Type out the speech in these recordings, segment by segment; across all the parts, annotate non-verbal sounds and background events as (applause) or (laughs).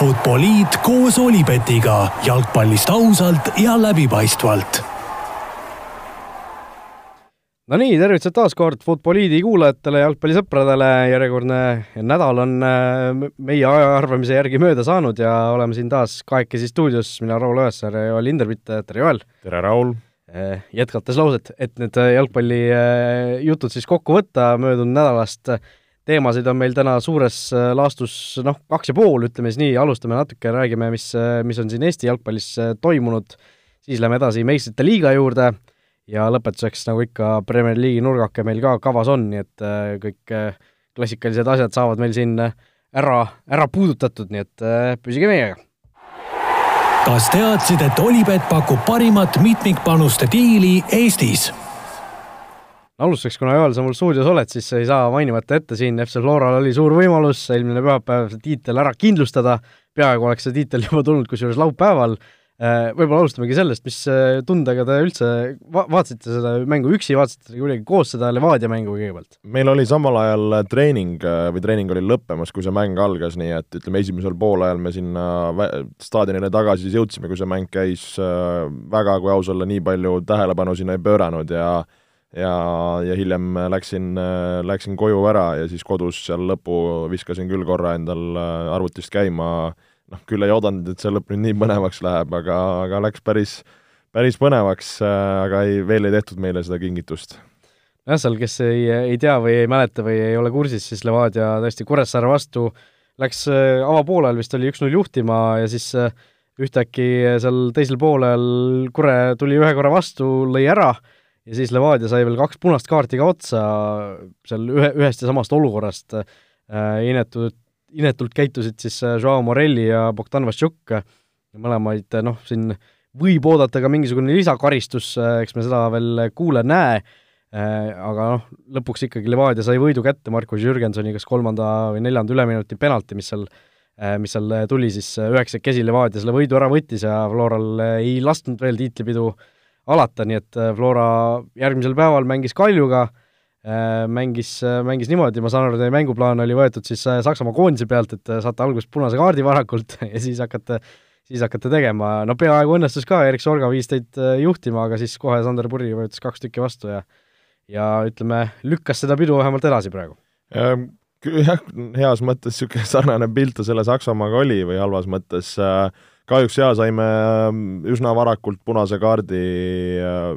Futboliit koos Olipetiga jalgpallist ausalt ja läbipaistvalt. no nii, tervitused taas kord Futboliidi kuulajatele, jalgpallisõpradele, järjekordne nädal on äh, meie ajaarvamise järgi mööda saanud ja oleme siin taas kahekesi stuudios, mina, Raul Õessar ja Joel Hinderbitt, tere Joel! tere, Raul! Äh, jätkates lauset, et need jalgpallijutud siis kokku võtta möödunud nädalast, teemasid on meil täna suures äh, laastus noh, kaks ja pool, ütleme siis nii, alustame natuke, räägime, mis, äh, mis on siin Eesti jalgpallis äh, toimunud, siis lähme edasi meistrite liiga juurde ja lõpetuseks, nagu ikka, Premier League'i nurgake meil ka kavas on, nii et kõik klassikalised asjad saavad meil siin ära, ära puudutatud, nii et püsige meiega! kas teadsid, et Olipet pakub parimat mitmikpanuste diili Eestis? Alustuseks, kuna Joel, sa mul stuudios oled, siis ei saa mainimata jätta siin, FC Floral oli suur võimalus eelmine pühapäev see tiitel ära kindlustada, peaaegu oleks see tiitel juba tulnud, kusjuures laupäeval, äh, võib-olla alustamegi sellest, mis äh, tundega te üldse va-, vaatasite seda mängu üksi, vaatasite kuidagi koos seda Levadia mängu kõigepealt? meil oli samal ajal treening või treening oli lõppemas, kui see mäng algas, nii et ütleme, esimesel poolajal me sinna staadionile tagasi siis jõudsime, kui see mäng käis äh, väga, kui aus olla, nii palju tähelepanu sinna ei pööranud ja ja, ja hiljem läksin, läksin koju ära ja siis kodus seal lõpu viskasin küll korra endal äh, arvutist käima, noh, küll ei oodanud, et see lõpp nüüd nii põnevaks läheb, aga, aga läks päris, päris põnevaks, äh, aga ei, veel ei tehtud meile seda kingitust. jah, seal, kes ei, ei tea või ei mäleta või ei ole kursis, siis Levadia tõesti Kuressaare vastu läks äh, avapoolel vist oli üks-null juhtima ja siis ühtäkki seal teisel poolel Kure tuli ühe korra vastu, lõi ära ja siis Levadia sai veel kaks punast kaarti ka otsa seal ühe, ühest ja samast olukorrast. Äh,, inetult, inetult käitusid siis äh, Joao Morelli ja Bogdan Vassiuk, mõlemaid noh, siin võib oodata ka mingisugune lisakaristus, äh, eks me seda veel kuule-näe äh,, aga noh, lõpuks ikkagi Levadia sai võidu kätte Markus Jürgensoni kas kolmanda või neljanda üleminuti penalti, mis seal äh, mis seal tuli siis üheksakesi Levadia selle võidu ära võttis ja Floral ei lasknud veel tiitlipidu äh, alata, nii et äh, Flora järgmisel päeval mängis Kaljuga, äh, mängis, äh, mängis niimoodi, ma saan aru, teie mänguplaan oli võetud siis Saksamaa koondise pealt, et saate alguses punase kaardi varakult (laughs) ja siis hakkate, siis hakkate tegema, no peaaegu õnnestus ka, Erik Sorga viis teid juhtima, aga siis kohe Sander Purri võttis kaks tükki vastu ja ja ütleme, lükkas seda pidu vähemalt edasi praegu ähm,. Jah, heas mõttes niisugune (laughs) sarnane pilt selle Saksamaaga oli või halvas mõttes äh, kahjuks jaa, saime ähm, üsna varakult punase kaardi, äh,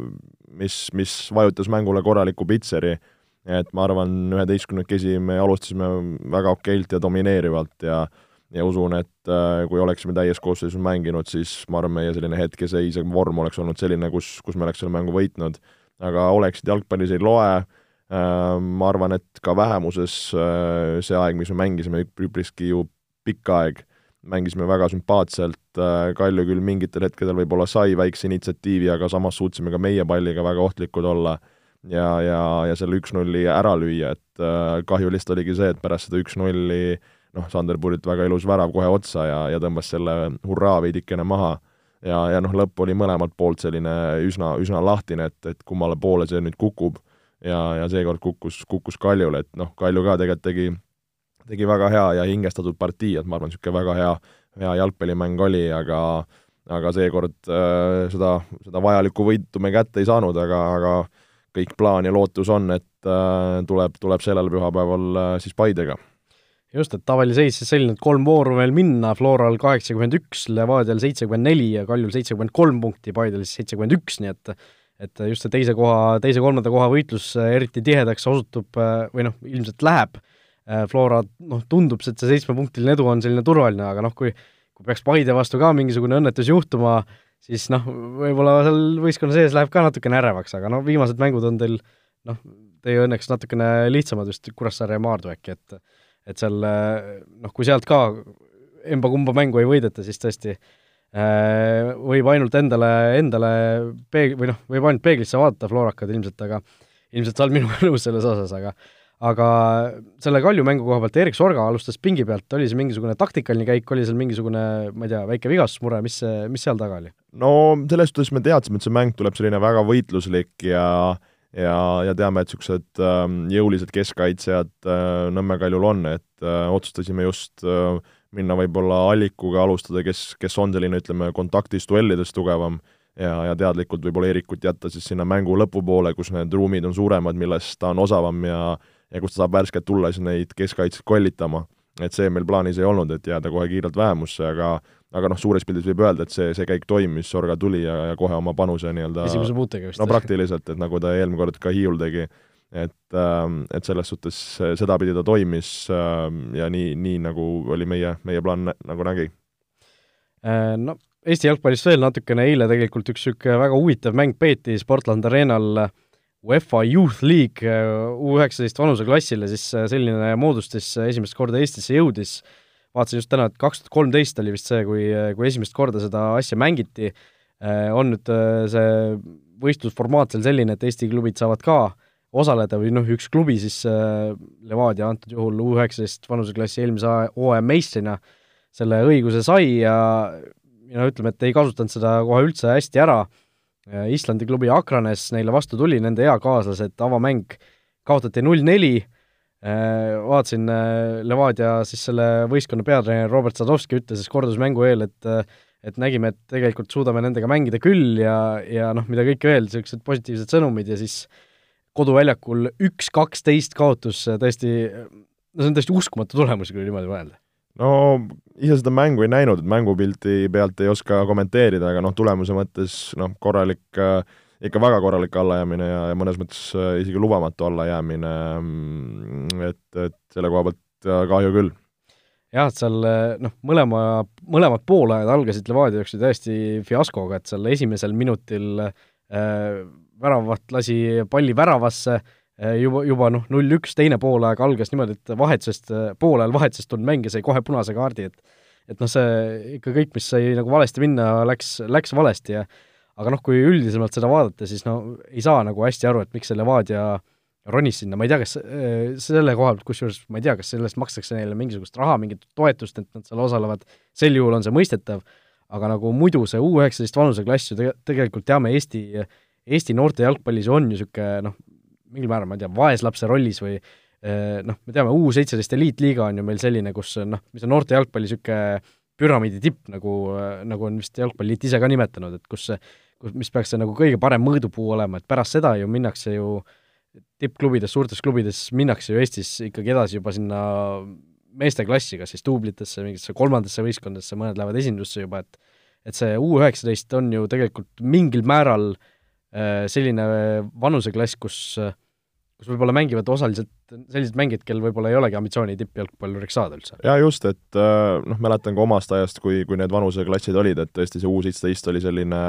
mis, mis vajutas mängule korraliku pitseri, et ma arvan, üheteistkümnekesi me alustasime väga okeilt ja domineerivalt ja ja usun, et äh, kui oleksime täies koosseisus mänginud, siis ma arvan, meie selline hetkeseis ja vorm oleks olnud selline, kus, kus me oleks selle mängu võitnud. aga oleksid jalgpallis ei loe, äh, ma arvan, et ka vähemuses see aeg, mis me mängisime, üpriski ju pikk aeg mängisime väga sümpaatselt, äh, Kalju küll mingitel hetkedel võib-olla sai väikse initsiatiivi, aga samas suutsime ka meie palliga väga ohtlikud olla ja, ja, ja selle üks-nulli ära lüüa, et äh, kahju lihtsalt oligi see, et pärast seda üks-nulli noh, Sander Purilt väga ilus värav kohe otsa ja, ja tõmbas selle hurraa veidikene maha. ja, ja noh, lõpp oli mõlemalt poolt selline üsna, üsna lahtine, et, et kummale poole see nüüd kukub ja, ja seekord kukkus, kukkus Kaljule, et noh, Kalju ka tegelikult tegi tegi väga hea ja hingestatud partii, et ma arvan, niisugune väga hea, hea jalgpallimäng oli, aga aga seekord äh, seda, seda vajalikku võitu me kätte ei saanud, aga, aga kõik plaan ja lootus on, et äh, tuleb, tuleb sellel pühapäeval äh, siis Paidega. just, et tavaliseis siis selline, et kolm vooru veel minna, Floral kaheksakümmend üks, Levadial seitsekümmend neli ja Kaljul seitsekümmend kolm punkti, Paidel siis seitsekümmend üks, nii et et just see teise koha, teise-kolmanda koha võitlus eriti tihedaks osutub või noh, ilmselt läheb Äh, Flora noh, tundub, et see seitsmepunktiline edu on selline turvaline, aga noh, kui kui peaks Paide vastu ka mingisugune õnnetus juhtuma, siis noh, võib-olla seal võistkonna sees läheb ka natukene ärevaks, aga noh, viimased mängud on teil noh, teie õnneks natukene lihtsamad vist, Kuressaare ja Maardu äkki, et et seal noh, kui sealt ka emba-kumba mängu ei võideta, siis tõesti äh, võib ainult endale, endale peeg-, või noh, võib ainult peeglisse vaadata, Florakad ilmselt, aga ilmselt sa oled minuga (laughs) nõus selles osas, aga aga selle Kalju mängu koha pealt Erik Sorga alustas pingi pealt, oli see mingisugune taktikaline käik, oli seal mingisugune, ma ei tea, väike vigastusmure, mis see, mis seal taga oli? no selles suhtes me teadsime, et see mäng tuleb selline väga võitluslik ja ja, ja teame, et niisugused äh, jõulised keskkaitsjad äh, Nõmme Kaljul on, et äh, otsustasime just äh, minna võib-olla allikuga alustada, kes, kes on selline, ütleme, kontaktis duellides tugevam ja, ja teadlikult võib-olla Eerikut jätta siis sinna mängu lõpupoole, kus need ruumid on suuremad, millest ta on osavam ja ja kus ta saab värskelt tulla siis neid keskkaitseid kollitama. et see meil plaanis ei olnud, et jääda kohe kiirelt vähemusse, aga aga noh, suures pildis võib öelda, et see, see käik toimis, Sorga tuli ja, ja kohe oma panuse nii-öelda esimese puutega vist. no praktiliselt, et nagu ta eelmine kord ka Hiiul tegi, et, ähm, et selles suhtes sedapidi ta toimis ähm, ja nii, nii nagu oli meie, meie plaan nagu nägi. Äh, no Eesti jalgpallist veel natukene, eile tegelikult üks niisugune väga huvitav mäng peeti Sportland Arenal UEFA Youth League U üheksateist vanuseklassile, siis selline moodustis esimest korda Eestisse jõudis, vaatasin just täna, et kaks tuhat kolmteist oli vist see, kui, kui esimest korda seda asja mängiti, on nüüd see võistlusformaat seal selline, et Eesti klubid saavad ka osaleda või noh, üks klubi siis, Levadia antud juhul U üheksateist vanuseklassi eelmise hooaja meistrina, selle õiguse sai ja ja no ütleme, et ei kasutanud seda kohe üldse hästi ära, Islandi klubi Akranes neile vastu tuli, nende eakaaslased, avamäng kaotati null-neli, vaatasin, Levadia siis selle võistkonna peatreener Robert Sadovski ütles siis kordusmängu eel, et et nägime, et tegelikult suudame nendega mängida küll ja, ja noh, mida kõike veel, niisugused positiivsed sõnumid ja siis koduväljakul üks-kaksteist kaotus, tõesti, no see on täiesti uskumatu tulemus, kui niimoodi mõelda. No ise seda mängu ei näinud, et mängupilti pealt ei oska kommenteerida, aga noh, tulemuse mõttes noh, korralik äh, ikka väga korralik allajäämine ja, ja mõnes mõttes äh, isegi lubamatu allajäämine, mm, et, et selle koha pealt äh, kahju küll. jah, et seal noh, mõlema, mõlemad poolajad algasid Levadia jaoks ju täiesti fiaskoga, et seal esimesel minutil äh, väravat lasi palli väravasse Äh, juba, juba noh, null-üks, teine poolaeg algas niimoodi, et vahetusest, äh, poolajal vahetusest tulnud mängija sai kohe punase kaardi, et et noh, see ikka kõik, mis sai nagu valesti minna, läks, läks valesti ja aga noh, kui üldisemalt seda vaadata, siis no ei saa nagu hästi aru, et miks see Levadia ronis sinna, ma ei tea, kas äh, selle koha pealt, kusjuures ma ei tea, kas sellest makstakse neile mingisugust raha, mingit toetust, et nad seal osalevad, sel juhul on see mõistetav, aga nagu muidu see U üheksateist vanuseklass ju te-, tegelikult teame, Eesti, Eesti noorte jalgpallis on ju niisugune noh, mingil määral, ma ei tea, vaeslapse rollis või eh, noh, me teame, U seitseteist eliitliiga on ju meil selline, kus noh, mis on noorte jalgpalli niisugune püramiidi tipp, nagu, nagu on vist Jalgpalliliit ise ka nimetanud, et kus kus, mis peaks see nagu kõige parem mõõdupuu olema, et pärast seda ju minnakse ju tippklubides, suurtes klubides minnakse ju Eestis ikkagi edasi juba sinna meesteklassi, kas siis duublitesse, mingitesse kolmandasse võistkondadesse, mõned lähevad esindusse juba, et et see U üheksateist on ju tegelikult mingil määral selline vanuseklass, kus äh, kus võib-olla mängivad osaliselt sellised mängijad, kel võib-olla ei olegi ambitsiooni tippjalgpalluriks saada üldse. jaa, just, et äh, noh, mäletan ka omast ajast, kui, kui need vanuseklassid olid, et tõesti see U seitseteist oli selline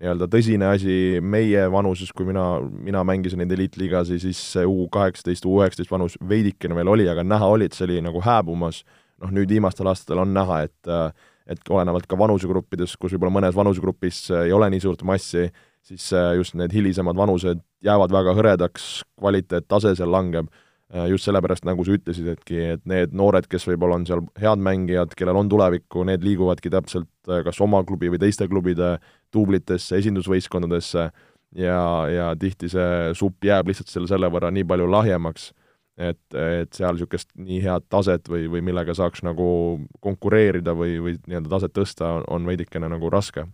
nii-öelda tõsine asi meie vanuses, kui mina, mina mängisin neid eliitliigasi, siis see U kaheksateist, U üheksateist vanus veidikene veel oli, aga näha oli, et see oli nagu hääbumas, noh nüüd viimastel aastatel on näha, et et olenevalt ka vanusegruppides, kus võib-olla mõnes vanusegrupis ei ole nii suurt massi, siis äh, just need hilisemad vanused jäävad väga hõredaks, kvaliteettase seal langeb, äh, just sellepärast, nagu sa ütlesidki, et need noored, kes võib-olla on seal head mängijad, kellel on tulevikku, need liiguvadki täpselt äh, kas oma klubi või teiste klubide duublitesse, esindusvõistkondadesse ja, ja tihti see supp jääb lihtsalt selle, selle võrra nii palju lahjemaks, et, et seal niisugust nii head taset või, või millega saaks nagu konkureerida või, või nii-öelda taset tõsta, on veidikene nagu raske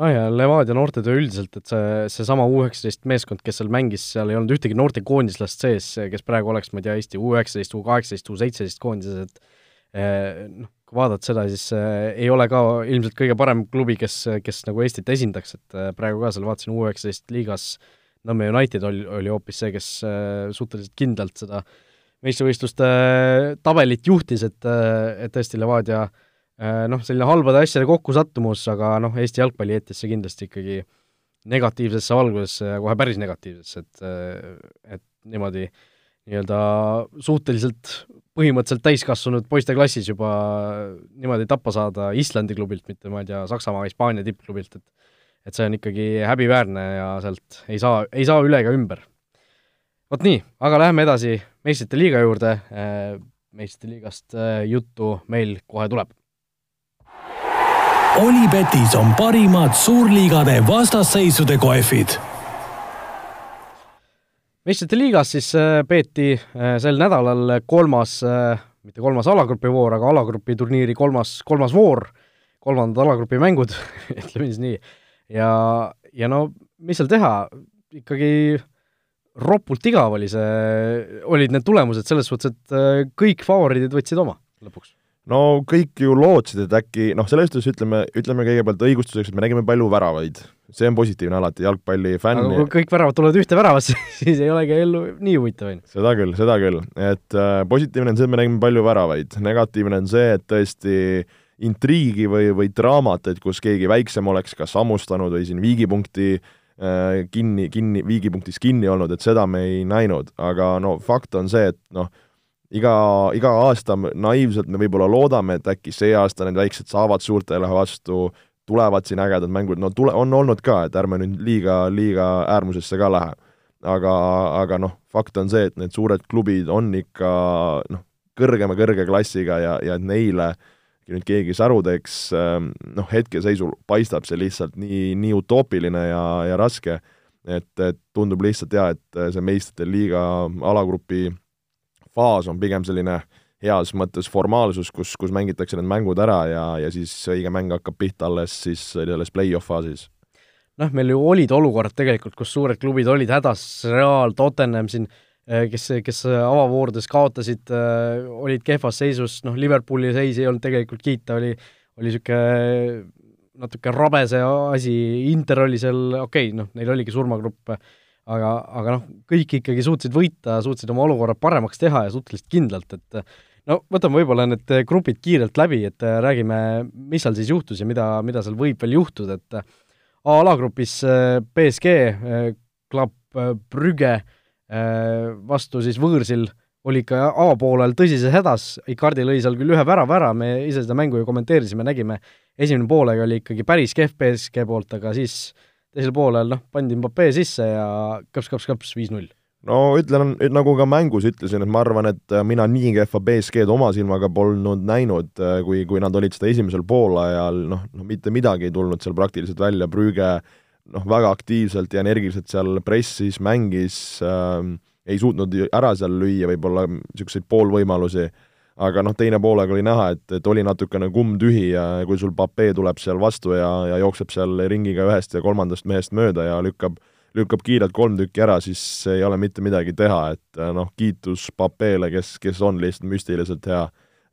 noh ja Levadia noortetöö üldiselt, et see, seesama U üheksateist meeskond, kes seal mängis, seal ei olnud ühtegi noortekoondislast sees, kes praegu oleks, ma ei tea, Eesti U üheksateist, U kaheksateist, U seitseteist koondises, et eh, noh, kui vaadata seda, siis äh, ei ole ka ilmselt kõige parem klubi, kes, kes nagu Eestit esindaks, et äh, praegu ka seal vaatasin U üheksateist liigas Nõmme United oli, oli hoopis see, kes suhteliselt kindlalt seda meistrivõistluste tabelit juhtis, et, et tõesti Levadia Äh, noh, selline halbade asjade kokkusattumus, aga noh, Eesti jalgpalli jättis see kindlasti ikkagi negatiivsesse valgusesse ja kohe päris negatiivsesse, et äh, et niimoodi nii-öelda suhteliselt põhimõtteliselt täiskasvanud poisteklassis juba niimoodi tappa saada Islandi klubilt, mitte ma ei tea, Saksamaa, Hispaania tippklubilt, et et see on ikkagi häbiväärne ja sealt ei saa, ei saa üle ega ümber. vot nii, aga läheme edasi meistrite liiga juurde, äh, meistrite liigast juttu meil kohe tuleb Olipetis on parimad suurliigade vastasseisude kohvid. meistrite liigas siis peeti sel nädalal kolmas, mitte kolmas alagrupi voor, aga alagrupi turniiri kolmas, kolmas voor, kolmandad alagrupi mängud (laughs) ütleme siis nii. ja, ja no mis seal teha, ikkagi ropult igav oli see, olid need tulemused selles suhtes, et kõik favoriidid võtsid oma lõpuks no kõik ju lootsid, et äkki noh, selles suhtes ütleme, ütleme kõigepealt õigustuseks, et me nägime palju väravaid. see on positiivne alati jalgpalli fänn. aga kui kõik väravad tulevad ühte väravasse, (laughs) siis ei olegi ellu nii huvitav, on ju. seda küll, seda küll, et äh, positiivne on see, et me nägime palju väravaid, negatiivne on see, et tõesti intriigi või, või draamat, et kus keegi väiksem oleks kas hammustanud või siin viigipunkti äh, kinni, kinni, viigipunktis kinni olnud, et seda me ei näinud, aga no fakt on see, et noh, iga, iga aasta naiivselt me võib-olla loodame, et äkki see aasta need väiksed saavad suurtele vastu, tulevad siin ägedad mängud, no tule, on olnud ka, et ärme nüüd liiga, liiga äärmusesse ka lähe. aga, aga noh, fakt on see, et need suured klubid on ikka noh, kõrgema kõrge klassiga ja, ja neile nüüd keegi säru teeks, ähm, noh, hetkeseisul paistab see lihtsalt nii, nii utoopiline ja, ja raske, et, et tundub lihtsalt jaa, et see meistrite liiga alagrupi faas on pigem selline heas mõttes formaalsus, kus, kus mängitakse need mängud ära ja, ja siis õige mäng hakkab pihta alles siis selles play-off faasis. noh, meil ju olid olukorrad tegelikult, kus suured klubid olid hädas, Real, Tottenham siin, eh, kes, kes avavoordes kaotasid, eh, olid kehvas seisus, noh, Liverpooli seis ei olnud tegelikult kiita, oli, oli niisugune natuke rabe see asi, Inter oli seal, okei okay,, noh, neil oligi surmagrupp, aga, aga noh, kõik ikkagi suutsid võita, suutsid oma olukorra paremaks teha ja suhteliselt kindlalt, et no võtame võib-olla need grupid kiirelt läbi, et räägime, mis seal siis juhtus ja mida, mida seal võib veel juhtuda, et A-alagrupis BSG, Club Brügge vastu siis võõrsil oli ikka avapoolel tõsises hädas, Icardi lõi seal küll ühe värava ära, me ise seda mängu ju kommenteerisime, nägime, esimene poolega oli ikkagi päris kehv BSG poolt, aga siis teisel poolel noh, pandi Mbappé sisse ja kõps-kõps-kõps viis-null. No ütlen, nagu ka mängus ütlesin, et ma arvan, et mina nii kehva BSG-d oma silmaga polnud näinud, kui, kui nad olid seda esimesel poolajal, noh, noh mitte midagi ei tulnud seal praktiliselt välja, Brügge noh, väga aktiivselt ja energiliselt seal pressis, mängis äh,, ei suutnud ära seal lüüa võib-olla niisuguseid poolvõimalusi. äh,, aga noh, teine poolega oli näha, et, et oli natukene kumm tühi ja kui sul Papee tuleb seal vastu ja, ja jookseb seal ringiga ühest ja kolmandast mehest mööda ja lükkab, lükkab kiirelt kolm tükki ära, siis ei ole mitte midagi teha, et noh, kiitus Papeele, kes, kes on lihtsalt müstiliselt hea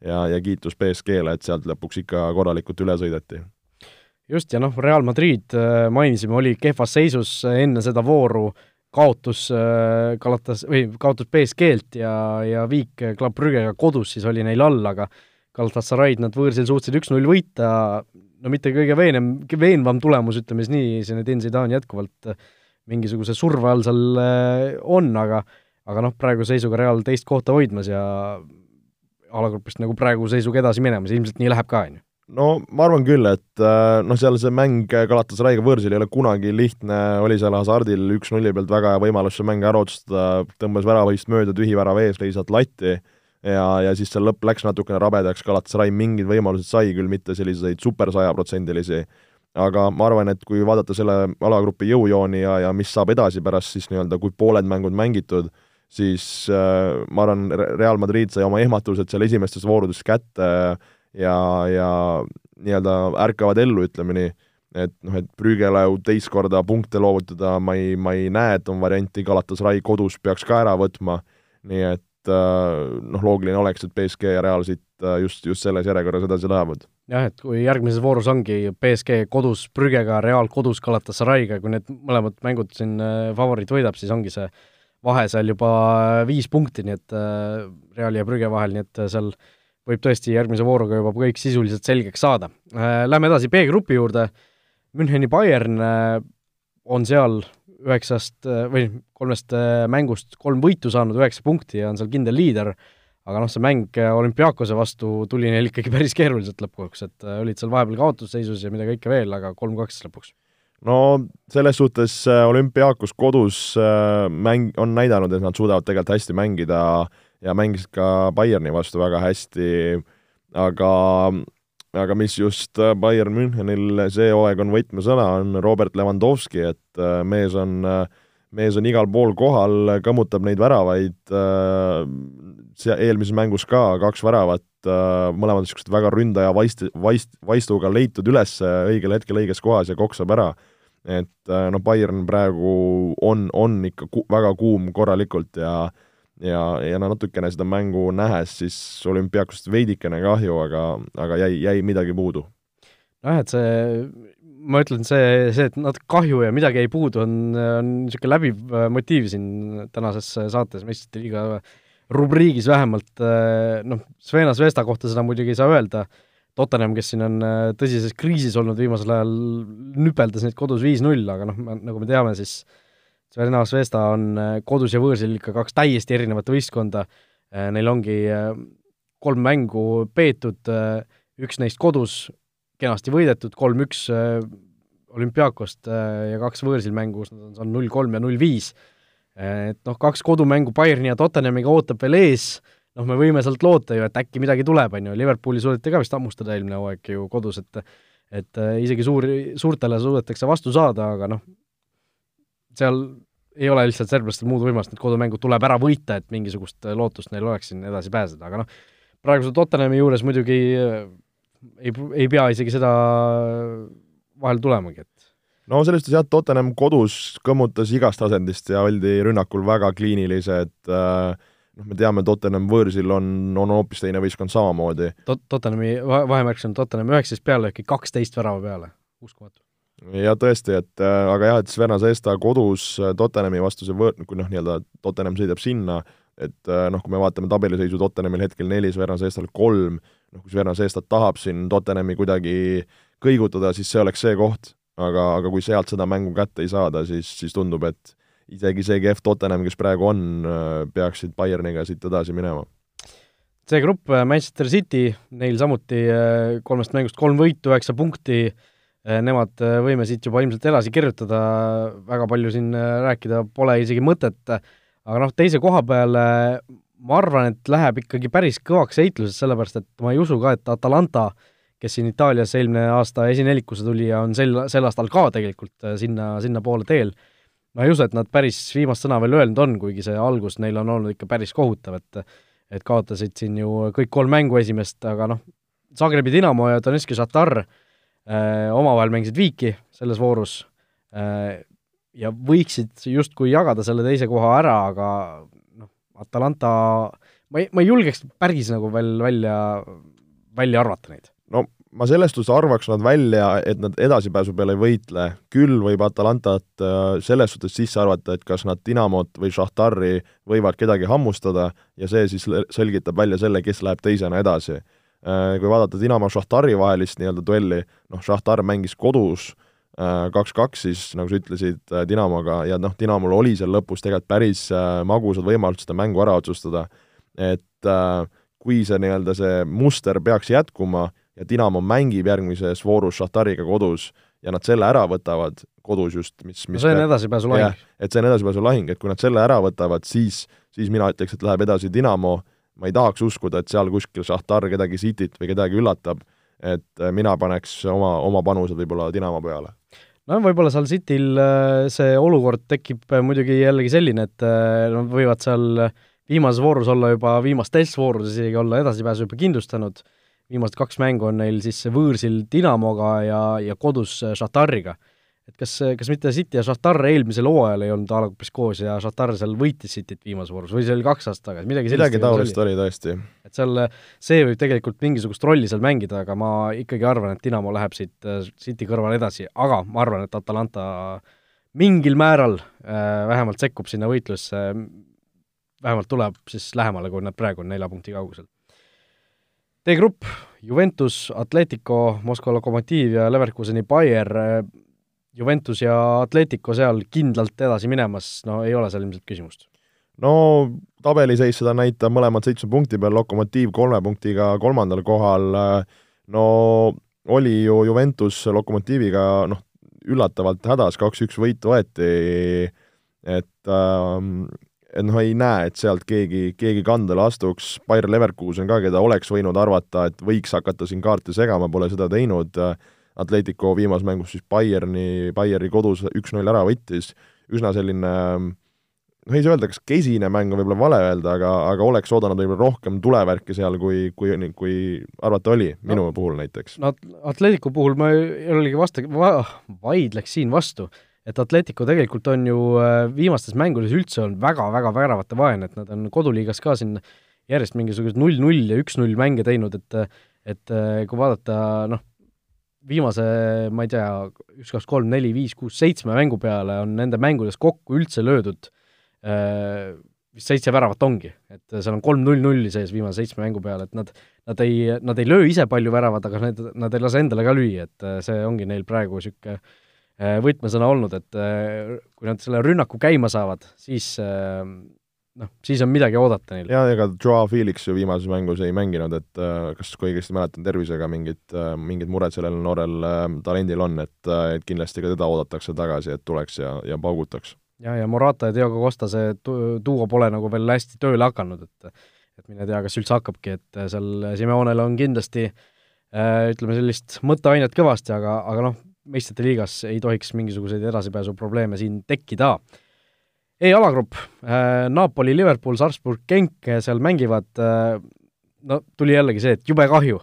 ja, ja kiitus BSG-le, et sealt lõpuks ikka korralikult üle sõideti. Just, ja noh, Real Madrid äh, mainisime, oli kehvas seisus enne seda vooru. äh, kaotus äh, Galatas, või kaotus BSG-lt ja, ja viik Club Brüggega kodus siis oli neil all, aga Galatasaray'd nad võõrsil suutsid üks-null võita, no mitte kõige veenem, veenvam tulemus, ütleme siis nii, Zinedine Zidane jätkuvalt äh, mingisuguse surve all seal äh, on, aga aga noh, praeguse seisuga Real teist kohta hoidmas ja alagrupist nagu praeguse seisuga edasi minemas, ilmselt nii läheb ka, on ju no ma arvan küll, et äh, noh, seal see mäng Galatasarayga võõrsil ei ole kunagi lihtne, oli seal Hasardil üks-nulli pealt väga hea võimalus see mäng ära otsustada, tõmbas väravahist mööda, tühi värav ees, lõi sealt latti ja, ja siis seal lõpp läks natukene rabedaks, Galatasaray mingid võimalused sai küll, mitte selliseid super sajaprotsendilisi, aga ma arvan, et kui vaadata selle alagrupi jõujooni ja, ja mis saab edasi pärast siis nii-öelda, kui pooled mängud mängitud, siis äh, ma arvan, Real Madrid sai oma ehmatused seal esimestes voorudes kätte äh, ja, ja nii-öelda ärkavad ellu, ütleme nii, et noh, et Brügele teist korda punkte loovutada ma ei, ma ei näe, et on varianti, Galatasaray kodus peaks ka ära võtma, nii et äh, noh, loogiline oleks, et BSG ja Real siit äh, just, just selles järjekorras edasi lähevad. jah, et kui järgmises voorus ongi BSG kodus Brügega, Real kodus Galatasarayga, kui need mõlemad mängud siin äh, favoriit võidab, siis ongi see vahe seal juba viis punkti, nii et Reali ja Brügge vahel, nii et seal äh, võib tõesti järgmise vooruga juba kõik sisuliselt selgeks saada. Äh, lähme edasi B-grupi juurde, Müncheni Bayern äh, on seal üheksast äh, või kolmest mängust kolm võitu saanud, üheksa punkti ja on seal kindel liider, aga noh, see mäng olümpiaakose vastu tuli neil ikkagi (laughs) päris keeruliselt lõpuks, et olid seal vahepeal kaotusseisus ja mida kõike veel, aga kolm-kaks lõpuks. No selles suhtes olümpiaakos kodus mäng, on näidanud, et nad suudavad tegelikult hästi mängida äh, ja mängisid ka Bayerni vastu väga hästi, aga aga mis just äh, Bayern Münchenil see hooaeg on võtmesõna, on Robert Lewandowski, et äh, mees on, äh, mees on igal pool kohal, kõmmutab neid väravaid, see eelmises mängus ka kaks väravat, mõlemad niisugused väga ründaja vaist, vaist, vaistuga leitud üles õigel hetkel õiges kohas ja koksab ära. et noh, Bayern praegu on, on ikka ku, väga kuum korralikult ja ja, ja no natukene seda mängu nähes, siis olümpiaakust veidikene kahju, aga, aga jäi, jäi midagi puudu. nojah, et see, ma ütlen, see, see, et natuke kahju ja midagi jäi puudu, on, on niisugune läbiv äh, motiiv siin tänases saates meistrite liiga rubriigis vähemalt, äh, noh, Svena Zvesta kohta seda muidugi ei saa öelda, Tottenham, kes siin on äh, tõsises kriisis olnud viimasel ajal, nüpeldas neid kodus viis-null, aga noh, nagu me teame, siis äh, Sverna Svesta on äh, kodus ja võõrsil ikka kaks täiesti erinevat võistkonda, äh, neil ongi äh, kolm mängu peetud, üks neist kodus, kenasti võidetud, kolm-üks olümpiaakost ja kaks võõrsil mängu, kus nad on saanud null kolm ja null viis. Et noh, kaks kodumängu Bayerni ja Tottenhamiga ootab veel ees, noh, me võime sealt loota ju, et äkki midagi tuleb, on ju, Liverpooli suudeti ka vist hammustada eelmine hooaeg ju kodus, et et isegi suuri, suurtele suudetakse vastu saada, aga noh, seal ei ole lihtsalt serblastel muud võimalust, need kodumängud tuleb ära võita, et mingisugust lootust neil oleks siin edasi pääseda, aga noh, praeguse Tottenhami juures muidugi äh, ei, ei pea isegi seda vahel tulemagi, et no selles suhtes jah, Tottenham kodus kõmmutas igast asendist ja oldi rünnakul väga kliinilised äh, noh, me teame, Tottenham võõrsil on, on hoopis teine võistkond samamoodi. Tot-, Tottenhami vahemärk on Tottenham üheksateist pealelööki, kaksteist värava peale, uskumatu ja tõesti, et äh, aga jah, et Sverna Zesta kodus äh, Tottenhami vastu see võõr, kui noh, nii-öelda Tottenham sõidab sinna, et äh, noh, kui me vaatame tabeliseisu, Tottenhamil hetkel neli, Sverna Zestal kolm, noh kui Sverna Zestat tahab siin Tottenhami kuidagi kõigutada, siis see oleks see koht, aga, aga kui sealt seda mängu kätte ei saada, siis, siis tundub, et isegi see kehv Tottenham, kes praegu on, peaksid Bayerniga siit edasi minema. See grupp, Manchester City, neil samuti kolmest mängust kolm võitu, üheksa punkti, nemad äh, võime siit juba ilmselt edasi kirjutada, väga palju siin äh, rääkida pole isegi mõtet, aga noh, teise koha peale ma arvan, et läheb ikkagi päris kõvaks heitluseks, sellepärast et ma ei usu ka, et Atalanta, kes siin Itaalias eelmine aasta esinelikusse tuli ja on sel, sel aastal ka tegelikult sinna, sinnapoole teel, ma ei usu, et nad päris viimast sõna veel öelnud on, kuigi see algus neil on olnud ikka päris kohutav, et et kaotasid siin ju kõik kolm mängu esimest, aga noh, Zagrebi Dinamo ja Donetski Šatar Äh, omavahel mängisid viiki selles voorus. Äh, ja võiksid justkui jagada selle teise koha ära, aga noh, Atalanta, ma ei, ma ei julgeks päris nagu veel välja, välja arvata neid. no ma selles suhtes arvaks nad välja, et nad edasipääsu peale ei võitle, küll võib Atalantat äh, selles suhtes sisse arvata, et kas nad Dinamot või Šahtari võivad kedagi hammustada ja see siis selgitab välja selle, kes läheb teisena edasi. Äh, kui vaadata Dinamo Šahtari vahelist nii-öelda duelli, noh, Šahtar mängis kodus äh, kaks-kaks siis, nagu sa ütlesid, äh, Dinamoga ja noh, Dinamol oli seal lõpus tegelikult päris magusad võimalused seda mängu ära otsustada, et kui see nii-öelda see muster peaks jätkuma ja Dinamo mängib järgmises voorus Šahtariga kodus ja nad selle ära võtavad, kodus just, mis, mis no see on edasipääsulahing. et see on edasipääsulahing, et kui nad selle ära võtavad, siis, siis mina ütleks, et läheb edasi Dinamo ma ei tahaks uskuda, et seal kuskil Šahtar kedagi sitit või kedagi üllatab, et äh, mina paneks oma, oma panused võib-olla Dinamo peale. no võib-olla seal Cityl äh, see olukord tekib äh, muidugi jällegi selline, et nad võivad seal viimases voorus olla juba, viimastes voorudes isegi olla edasipääsu juba kindlustanud, viimased kaks mängu on neil siis võõrsil Dinamoga ja, ja kodus Šahtariga et kas, kas mitte City ja Šahtar eelmisel hooajal ei olnud a la umbes koos ja Šahtar seal võitis Cityt viimases voorus või see oli kaks aastat tagasi, midagi midagi taolist oli tõesti. et seal, see võib tegelikult mingisugust rolli seal mängida, aga ma ikkagi arvan, et Dinamo läheb siit äh, City kõrval edasi, aga ma arvan, et Atalanta mingil määral äh, vähemalt sekkub sinna võitlusse, vähemalt tuleb siis lähemale, kui nad praegu on nelja punkti kaugusel. D-grupp, Juventus, Atletico, Moskva Lokomotiiv ja Leverkuseni Bayer äh, Juventus ja Atletico seal kindlalt edasi minemas, no ei ole seal ilmselt küsimust? no tabeliseis seda näitab mõlemad seitsme punkti peal, Lokomotiiv kolme punktiga kolmandal kohal, no oli ju Juventus Lokomotiiviga noh, üllatavalt hädas, kaks-üks võit võeti, et ähm, et noh, ei näe, et sealt keegi, keegi kandele astuks, Bayer Leverkusen ka, keda oleks võinud arvata, et võiks hakata siin kaarte segama, pole seda teinud. äh,, Atletico viimases mängus siis Bayerni, Bayerni kodus üks-null ära võttis, üsna selline noh, ei saa öelda, kas kesine mäng on võib-olla vale öelda, aga, aga oleks oodanud võib-olla rohkem tulevärki seal, kui, kui, kui arvata oli, minu no, puhul näiteks. no Atleticu puhul ma jällegi vasta- va,, vaidleks siin vastu, et Atletico tegelikult on ju äh, viimastes mängudes üldse olnud väga-väga väravate vaene, et nad on koduliigas ka siin järjest mingisugused null-null ja üks-null mänge teinud, et et äh, kui vaadata noh, viimase, ma ei tea, üks, kaks, kolm, neli, viis, kuus, seitsme mängu peale on nende mängudes kokku üldse löödud Äh, vist seitse väravat ongi, et seal on kolm null nulli sees viimase seitsme mängu peale, et nad, nad ei, nad ei löö ise palju väravat, aga need, nad ei lase endale ka lüüa, et äh, see ongi neil praegu niisugune äh, võtmesõna olnud, et kui nad selle rünnaku käima saavad, siis noh, siis on midagi oodata neil. jaa, ega Joao Felix ju viimases mängus ei mänginud, et kas, kui õigesti mäletan, tervisega mingid, mingid mured sellel noorel talendil on, et, et kindlasti ka teda oodatakse tagasi, et tuleks ja, ja paugutaks ja, ja Morata ja Diego Costa see duo pole nagu veel hästi tööle hakanud, et et mine tea, kas üldse hakkabki, et seal Simeonel on kindlasti äh, ütleme, sellist mõtteainet kõvasti, aga, aga noh, meistrite liigas ei tohiks mingisuguseid edasipääsuprobleeme siin tekkida. E-alagrupp äh,, Napoli, Liverpool, Salzburg, Genk seal mängivad äh,, no tuli jällegi see, et jube kahju,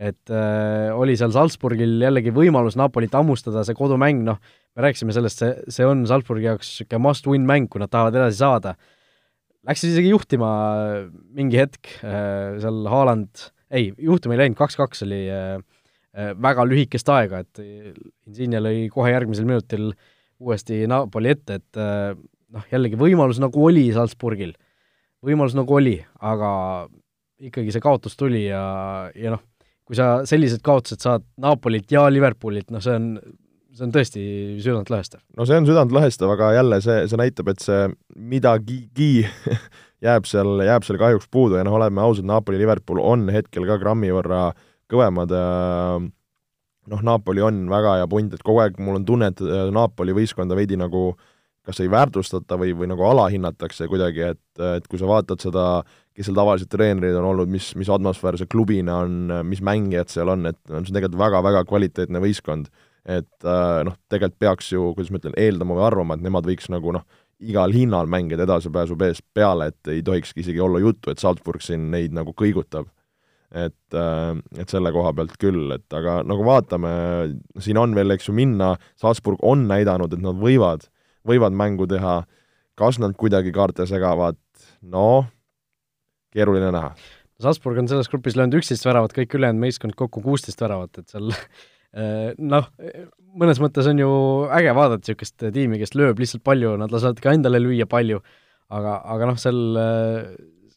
et äh, oli seal Salzburgil jällegi võimalus Napolit hammustada, see kodumäng, noh, me rääkisime sellest, see, see on Salzburgi jaoks niisugune must-win mäng, kui nad tahavad edasi saada. Läksid isegi juhtima mingi hetk äh,, seal Haaland, ei, juhtima ei läinud, kaks-kaks oli äh, äh, väga lühikest aega, et Insigne lõi kohe järgmisel minutil uuesti Napoli ette, et äh, noh, jällegi võimalus nagu oli Salzburgil, võimalus nagu oli, aga ikkagi see kaotus tuli ja, ja noh, kui sa sellised kaotused saad Napolilt ja Liverpoolilt, noh see on see on tõesti südantlõhestav. no see on südantlõhestav, aga jälle see, see näitab, et see midagigi (laughs) jääb seal, jääb seal kahjuks puudu ja noh, oleme ausad, Napoli, Liverpool on hetkel ka grammi võrra kõvemad ja noh, Napoli on väga hea punt, et kogu aeg mul on tunne, et äh, Napoli võistkonda veidi nagu kas ei väärtustata või, või nagu alahinnatakse kuidagi, et, et kui sa vaatad seda, kes seal tavaliselt treenerid on olnud, mis, mis atmosfäär see klubina on, mis mängijad seal on, et on see tegelikult väga-väga kvaliteetne võistkond et äh, noh, tegelikult peaks ju, kuidas ma ütlen, eeldama või arvama, et nemad võiks nagu noh, igal hinnal mängida edasipääsu pees peale, et ei tohikski isegi olla juttu, et Salzburg siin neid nagu kõigutab. et, äh, et selle koha pealt küll, et aga nagu vaatame, siin on veel, eks ju, minna, Salzburg on näidanud, et nad võivad, võivad mängu teha, kas nad kuidagi kaarte segavad, no keeruline näha. Salzburg on selles grupis löönud üksteist väravat, kõik ülejäänud meeskond kokku kuusteist väravat, et seal Äh, (laughs) noh, mõnes mõttes on ju äge vaadata niisugust tiimi, kes lööb lihtsalt palju, nad lasevad ka endale lüüa palju, aga, aga noh, seal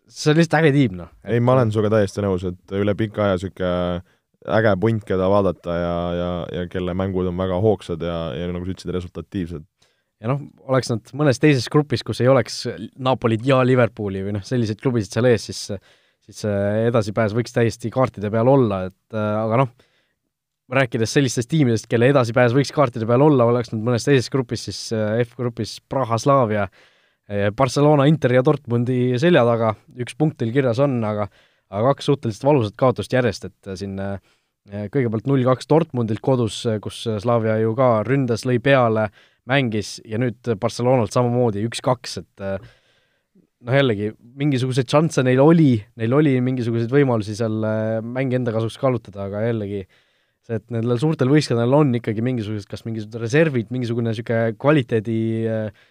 see on lihtsalt äge tiim, noh. ei, ma olen sinuga täiesti nõus, et üle pika aja niisugune äge punt, keda vaadata ja, ja, ja kelle mängud on väga hoogsad ja, ja nagu sa ütlesid, resultatiivsed. Ja noh, oleks nad mõnes teises grupis, kus ei oleks Napolit ja Liverpooli või noh, selliseid klubisid seal ees, siis siis edasipääs võiks täiesti kaartide peal olla, et aga noh, rääkides sellistest tiimidest, kelle edasipääs võiks kaartide peal olla, oleks nad mõnes teises grupis, siis äh, F-grupis Praha, Slavia, äh, Barcelona, Inter ja Dortmundi selja taga, üks punkt teil kirjas on, aga aga kaks suhteliselt valusat kaotust järjest, et äh, siin kõigepealt null-kaks Dortmundilt kodus, kus Slavia ju ka ründas, lõi peale, mängis ja nüüd Barcelonalt samamoodi üks-kaks, et noh, jällegi, mingisuguseid šansse neil oli, neil oli mingisuguseid võimalusi seal mängi enda kasuks kaalutada, aga jällegi äh, see, et nendel suurtel võistkondadel on ikkagi mingisugused, kas mingisugused reservid, mingisugune niisugune kvaliteedi äh,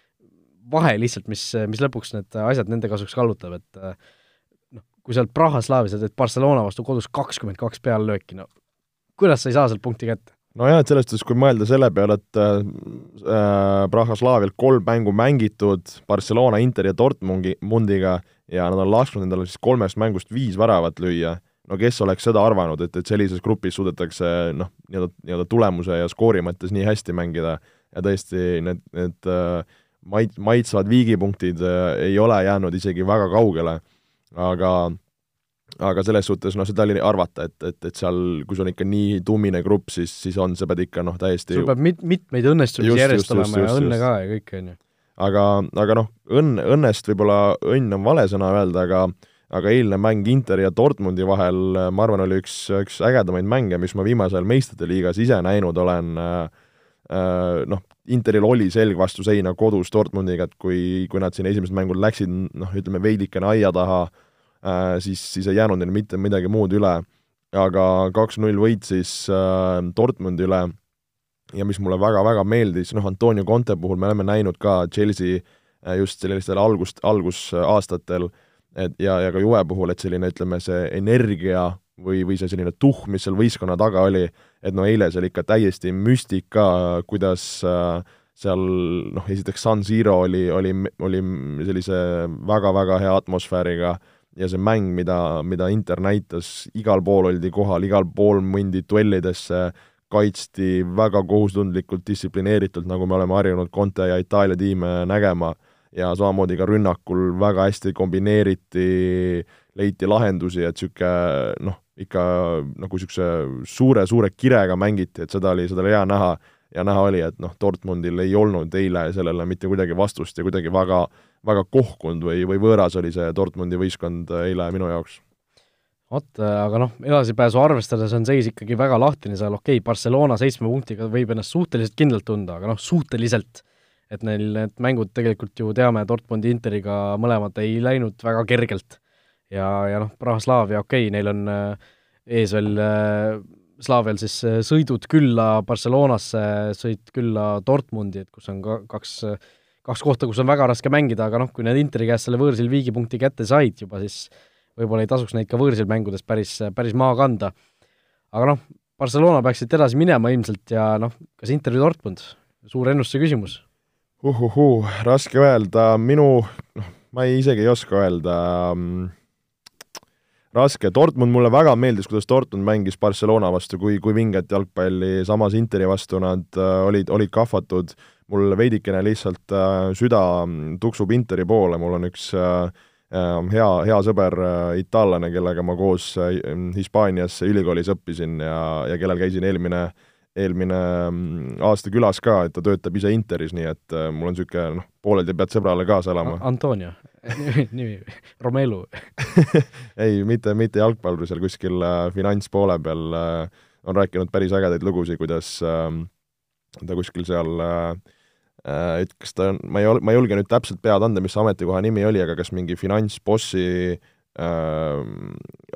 vahe lihtsalt, mis, mis lõpuks need asjad nende kasuks kallutab, et äh, noh, kui sealt Praha Slaavis sa teed Barcelona vastu kodus kakskümmend kaks peallööki, no kuidas sa ei saa sealt punkti kätte? Nojah, et selles suhtes, kui mõelda selle peale, et äh, äh Praha Slaavialt kolm mängu mängitud Barcelona, Inter ja Dortmundi, Mundiga ja nad on lasknud endale siis kolmest mängust viis väravat lüüa no kes oleks seda arvanud, et, et sellises grupis suudetakse noh, nii-öelda, nii-öelda tulemuse ja skoori mõttes nii hästi mängida ja tõesti need, need äh, mait-, maitsvad viigipunktid äh, ei ole jäänud isegi väga kaugele, aga aga selles suhtes noh, seda oli arvata, et, et, et seal, kui sul on ikka nii tummine grupp, siis, siis on, sa pead ikka noh, täiesti sul peab mit-, mitmeid õnnestumisi järjest just, olema just, ja õnne just. ka ja kõik, on ju. aga, aga noh, õnn, õnnest võib-olla õnn on vale sõna öelda, aga aga eilne mäng Interi ja Dortmundi vahel, ma arvan, oli üks, üks ägedamaid mänge, mis ma viimasel meistrite liigas ise näinud olen. noh, Interil oli selg vastu seina kodus Dortmundiga, et kui, kui nad siin esimesed mängud läksid noh, ütleme veidikene aia taha, siis, siis ei jäänud neil mitte midagi muud üle. aga kaks-null võit siis Dortmundi üle ja mis mulle väga-väga meeldis, noh, Antonio Conte puhul me oleme näinud ka Chelsea just sellistel algust, algusaastatel, et ja, ja ka Juve puhul, et selline, ütleme, see energia või, või see selline tuhh, mis seal võistkonna taga oli, et no eile see oli ikka täiesti müstika, kuidas äh, seal noh, esiteks San Siro oli, oli, oli sellise väga-väga hea atmosfääriga ja see mäng, mida, mida Inter näitas, igal pool oldi kohal, igal pool mindi duellidesse, kaitsti väga kohustundlikult, distsiplineeritult, nagu me oleme harjunud Conte ja Itaalia tiime nägema. Ja samamoodi ka rünnakul väga hästi kombineeriti, leiti lahendusi, et niisugune noh, ikka nagu niisuguse suure-suure kirega mängiti, et seda oli, seda oli hea näha. Ja näha oli, et noh, Dortmundil ei olnud eile sellele mitte kuidagi vastust ja kuidagi väga, väga kohkunud või, või võõras oli see Dortmundi võistkond eile minu jaoks vot, aga noh, edasipääsu arvestades on seis ikkagi väga lahtine seal, okei okay,, Barcelona seitsme punktiga võib ennast suhteliselt kindlalt tunda, aga noh, suhteliselt et neil need mängud tegelikult ju teame, Dortmundi Interiga mõlemad ei läinud väga kergelt. ja, ja noh, Praha-Slaavia, okei okay,, neil on äh, ees veel äh, Slaavial siis äh, sõidud külla Barcelonasse, sõit külla Dortmundi, et kus on ka kaks, kaks kohta, kus on väga raske mängida, aga noh, kui need Interi käest selle võõrsil viigipunkti kätte said juba, siis võib-olla ei tasuks neid ka võõrsil mängudes päris, päris maha kanda. aga noh, Barcelona peaks siit edasi minema ilmselt ja noh, kas Inter või Dortmund, suur ennustuse küsimus. Uhuhuu, raske öelda, minu, noh, ma ei, isegi ei oska öelda mm, raske, Dortmund mulle väga meeldis, kuidas Dortmund mängis Barcelona vastu, kui, kui vinget jalgpalli, samas Interi vastu nad äh, olid, olid kahvatud, mul veidikene lihtsalt äh, süda mm, tuksub Interi poole, mul on üks äh, äh, hea, hea sõber itaallane, kellega ma koos Hispaanias ülikoolis õppisin ja, ja kellel käisin eelmine eelmine mm, aasta külas ka, et ta töötab ise Interis, nii et mul on niisugune noh, pooleldi pead sõbrale kaasa elama. Antonio (laughs) nimi, Romelu (laughs) ei, mitte, mitte jalgpallur, seal kuskil finantspoole peal on rääkinud päris ägedaid lugusid, kuidas ta kuskil seal äh, et kas ta on, ma ei, ma ei julge nüüd täpselt pead anda, mis ametikoha nimi oli, aga kas mingi finantsbossi äh,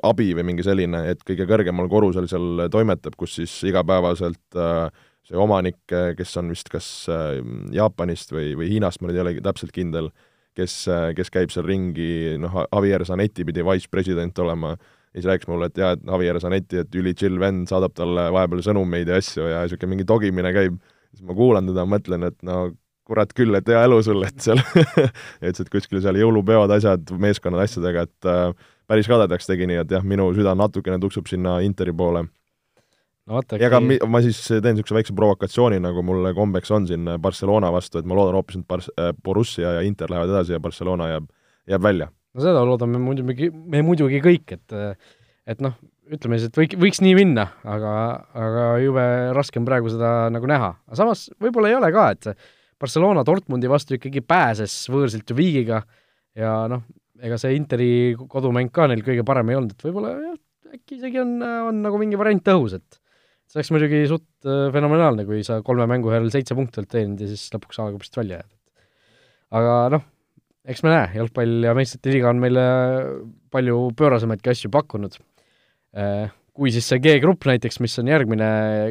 abi või mingi selline, et kõige kõrgemal korrusel seal toimetab, kus siis igapäevaselt äh, see omanik, kes on vist kas äh, Jaapanist või, või Hiinast, ma nüüd ei olegi täpselt kindel, kes, äh, kes käib seal ringi, noh, Javier Zanetti pidi vice-president olema, ja siis rääkis mulle, et jaa, et Javier Zanetti, et üli-chill vend, saadab talle vahepeal sõnumeid ja asju ja niisugune mingi dogimine käib, siis ma kuulan teda, mõtlen, et no kurat küll, et hea elu sul, et seal (laughs) et kuskil seal jõulupeod, asjad, meeskonnad asjadega, et äh, päris kadedaks tegi, nii et jah, minu süda natukene tuksub sinna Interi poole. no ja ka mi-, ma siis teen niisuguse väikse provokatsiooni, nagu mul kombeks on siin Barcelona vastu, et ma loodan hoopis, et Bars-, äh, Borussia ja Inter lähevad edasi ja Barcelona jääb, jääb välja. no seda loodame muidugi, me muidugi kõik, et et noh, ütleme siis, et võik-, võiks nii minna, aga, aga jube raske on praegu seda nagu näha. aga samas võib-olla ei ole ka, et Barcelona Dortmundi vastu ikkagi pääses võõrsilt ju viigiga ja noh, ega see Interi kodumäng ka neil kõige parem ei olnud, et võib-olla jah, äkki isegi on, on nagu mingi variant õhus, et see oleks muidugi suht äh, fenomenaalne, kui sa kolme mängu järel seitse punkti oled teeninud ja siis lõpuks A-grupist välja jääd. aga noh, eks me näe, jalgpall ja meistrite liiga on meile palju pöörasemaidki asju pakkunud kui siis see G-grupp näiteks, mis on järgmine,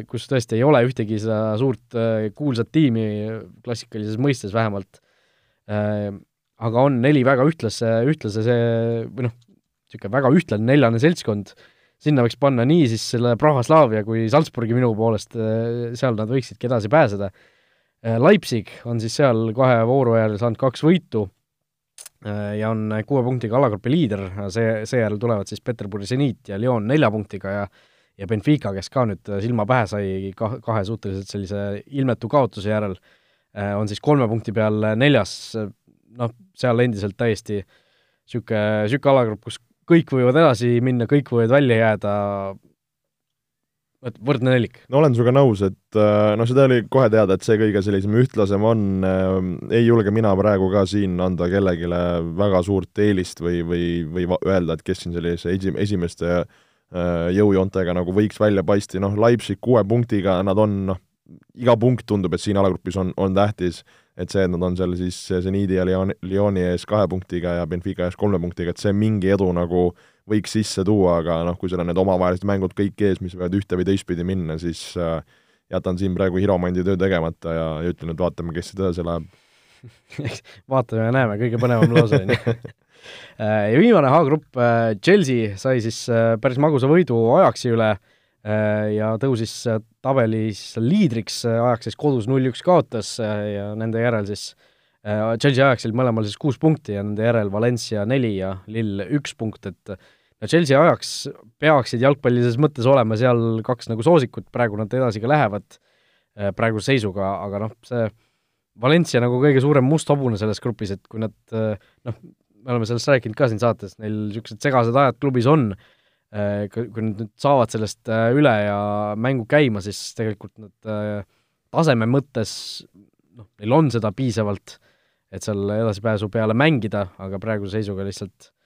kus tõesti ei ole ühtegi seda suurt äh, kuulsat tiimi, klassikalises mõistes vähemalt äh,, aga on neli väga ühtlase, ühtlase see, või noh, niisugune väga ühtlane neljane seltskond, sinna võiks panna nii siis selle Praha-Slaavia kui Salzburgi minu poolest, äh, seal nad võiksidki edasi pääseda äh,. Leipzig on siis seal kahe vooru järel saanud kaks võitu Äh, ja on kuue punktiga alagrupi liider, see, seejärel tulevad siis Peterburi seniit ja Lyon nelja punktiga ja ja Benfica, kes ka nüüd silma pähe sai ka-, kahe suhteliselt sellise ilmetu kaotuse järel, äh, on siis kolme punkti peal neljas, noh, seal endiselt täiesti niisugune, niisugune alagrupp, kus kõik võivad edasi minna, kõik võivad välja jääda, et võrdne nelik. no olen sinuga nõus, et äh, noh, seda oli kohe teada, et see kõige sellisem ühtlasem on, äh, ei julge mina praegu ka siin anda kellelegi väga suurt eelist või, või, või öelda, et kes siin sellise esi-, esimeste äh, jõujoontega nagu võiks välja paista, noh, Leipzig kuue punktiga, nad on noh, iga punkt tundub, et siin alagrupis on, on tähtis, et see, et nad on seal siis Zeniidi ja Lyon, Lyoni ees kahe punktiga ja Benfica ees kolme punktiga, et see mingi edu nagu võiks sisse tuua, aga noh, kui sul on need omavahelised mängud kõik ees, mis võivad ühte või teistpidi minna, siis äh, jätan siin praegu Hiromandi töö tegemata ja, ja ütlen, et vaatame, kes siit edasi läheb vaatame ja näeme, kõige põnevam lause, on ju. (laughs) Äh, ja viimane H-grupp, äh, Chelsea sai siis äh, päris magusa võidu Ajaxi üle ja tõusis tabelis liidriks, Ajax siis kodus null-üks kaotas ja nende järel siis Chelsea Ajaxil mõlemal siis kuus punkti ja nende järel Valencia neli ja Lill üks punkt, et no Chelsea Ajax peaksid jalgpallilises mõttes olema seal kaks nagu soosikut, praegu nad edasi ka lähevad praeguse seisuga, aga noh, see Valencia nagu kõige suurem must hobune selles grupis, et kui nad noh, me oleme sellest rääkinud ka siin saates, neil niisugused segased ajad klubis on, kui nad nüüd saavad sellest äh, üle ja mängu käima, siis tegelikult nad äh, taseme mõttes noh, neil on seda piisavalt, et seal edasipääsu peale mängida, aga praeguse seisuga lihtsalt äh,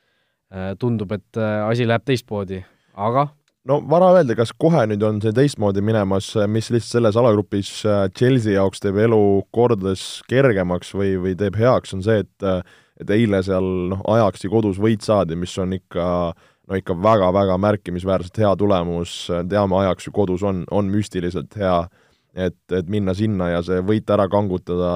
tundub, et asi läheb teistmoodi, aga no vara öelda, kas kohe nüüd on see teistmoodi minemas, mis lihtsalt selles alagrupis äh, Chelsea jaoks teeb elu kordades kergemaks või, või teeb heaks, on see, et äh, et eile seal noh, Ajaxi kodus võit saadi, mis on ikka no ikka väga-väga märkimisväärselt hea tulemus, teame, Ajax ju kodus on, on müstiliselt hea, et, et minna sinna ja see võit ära kangutada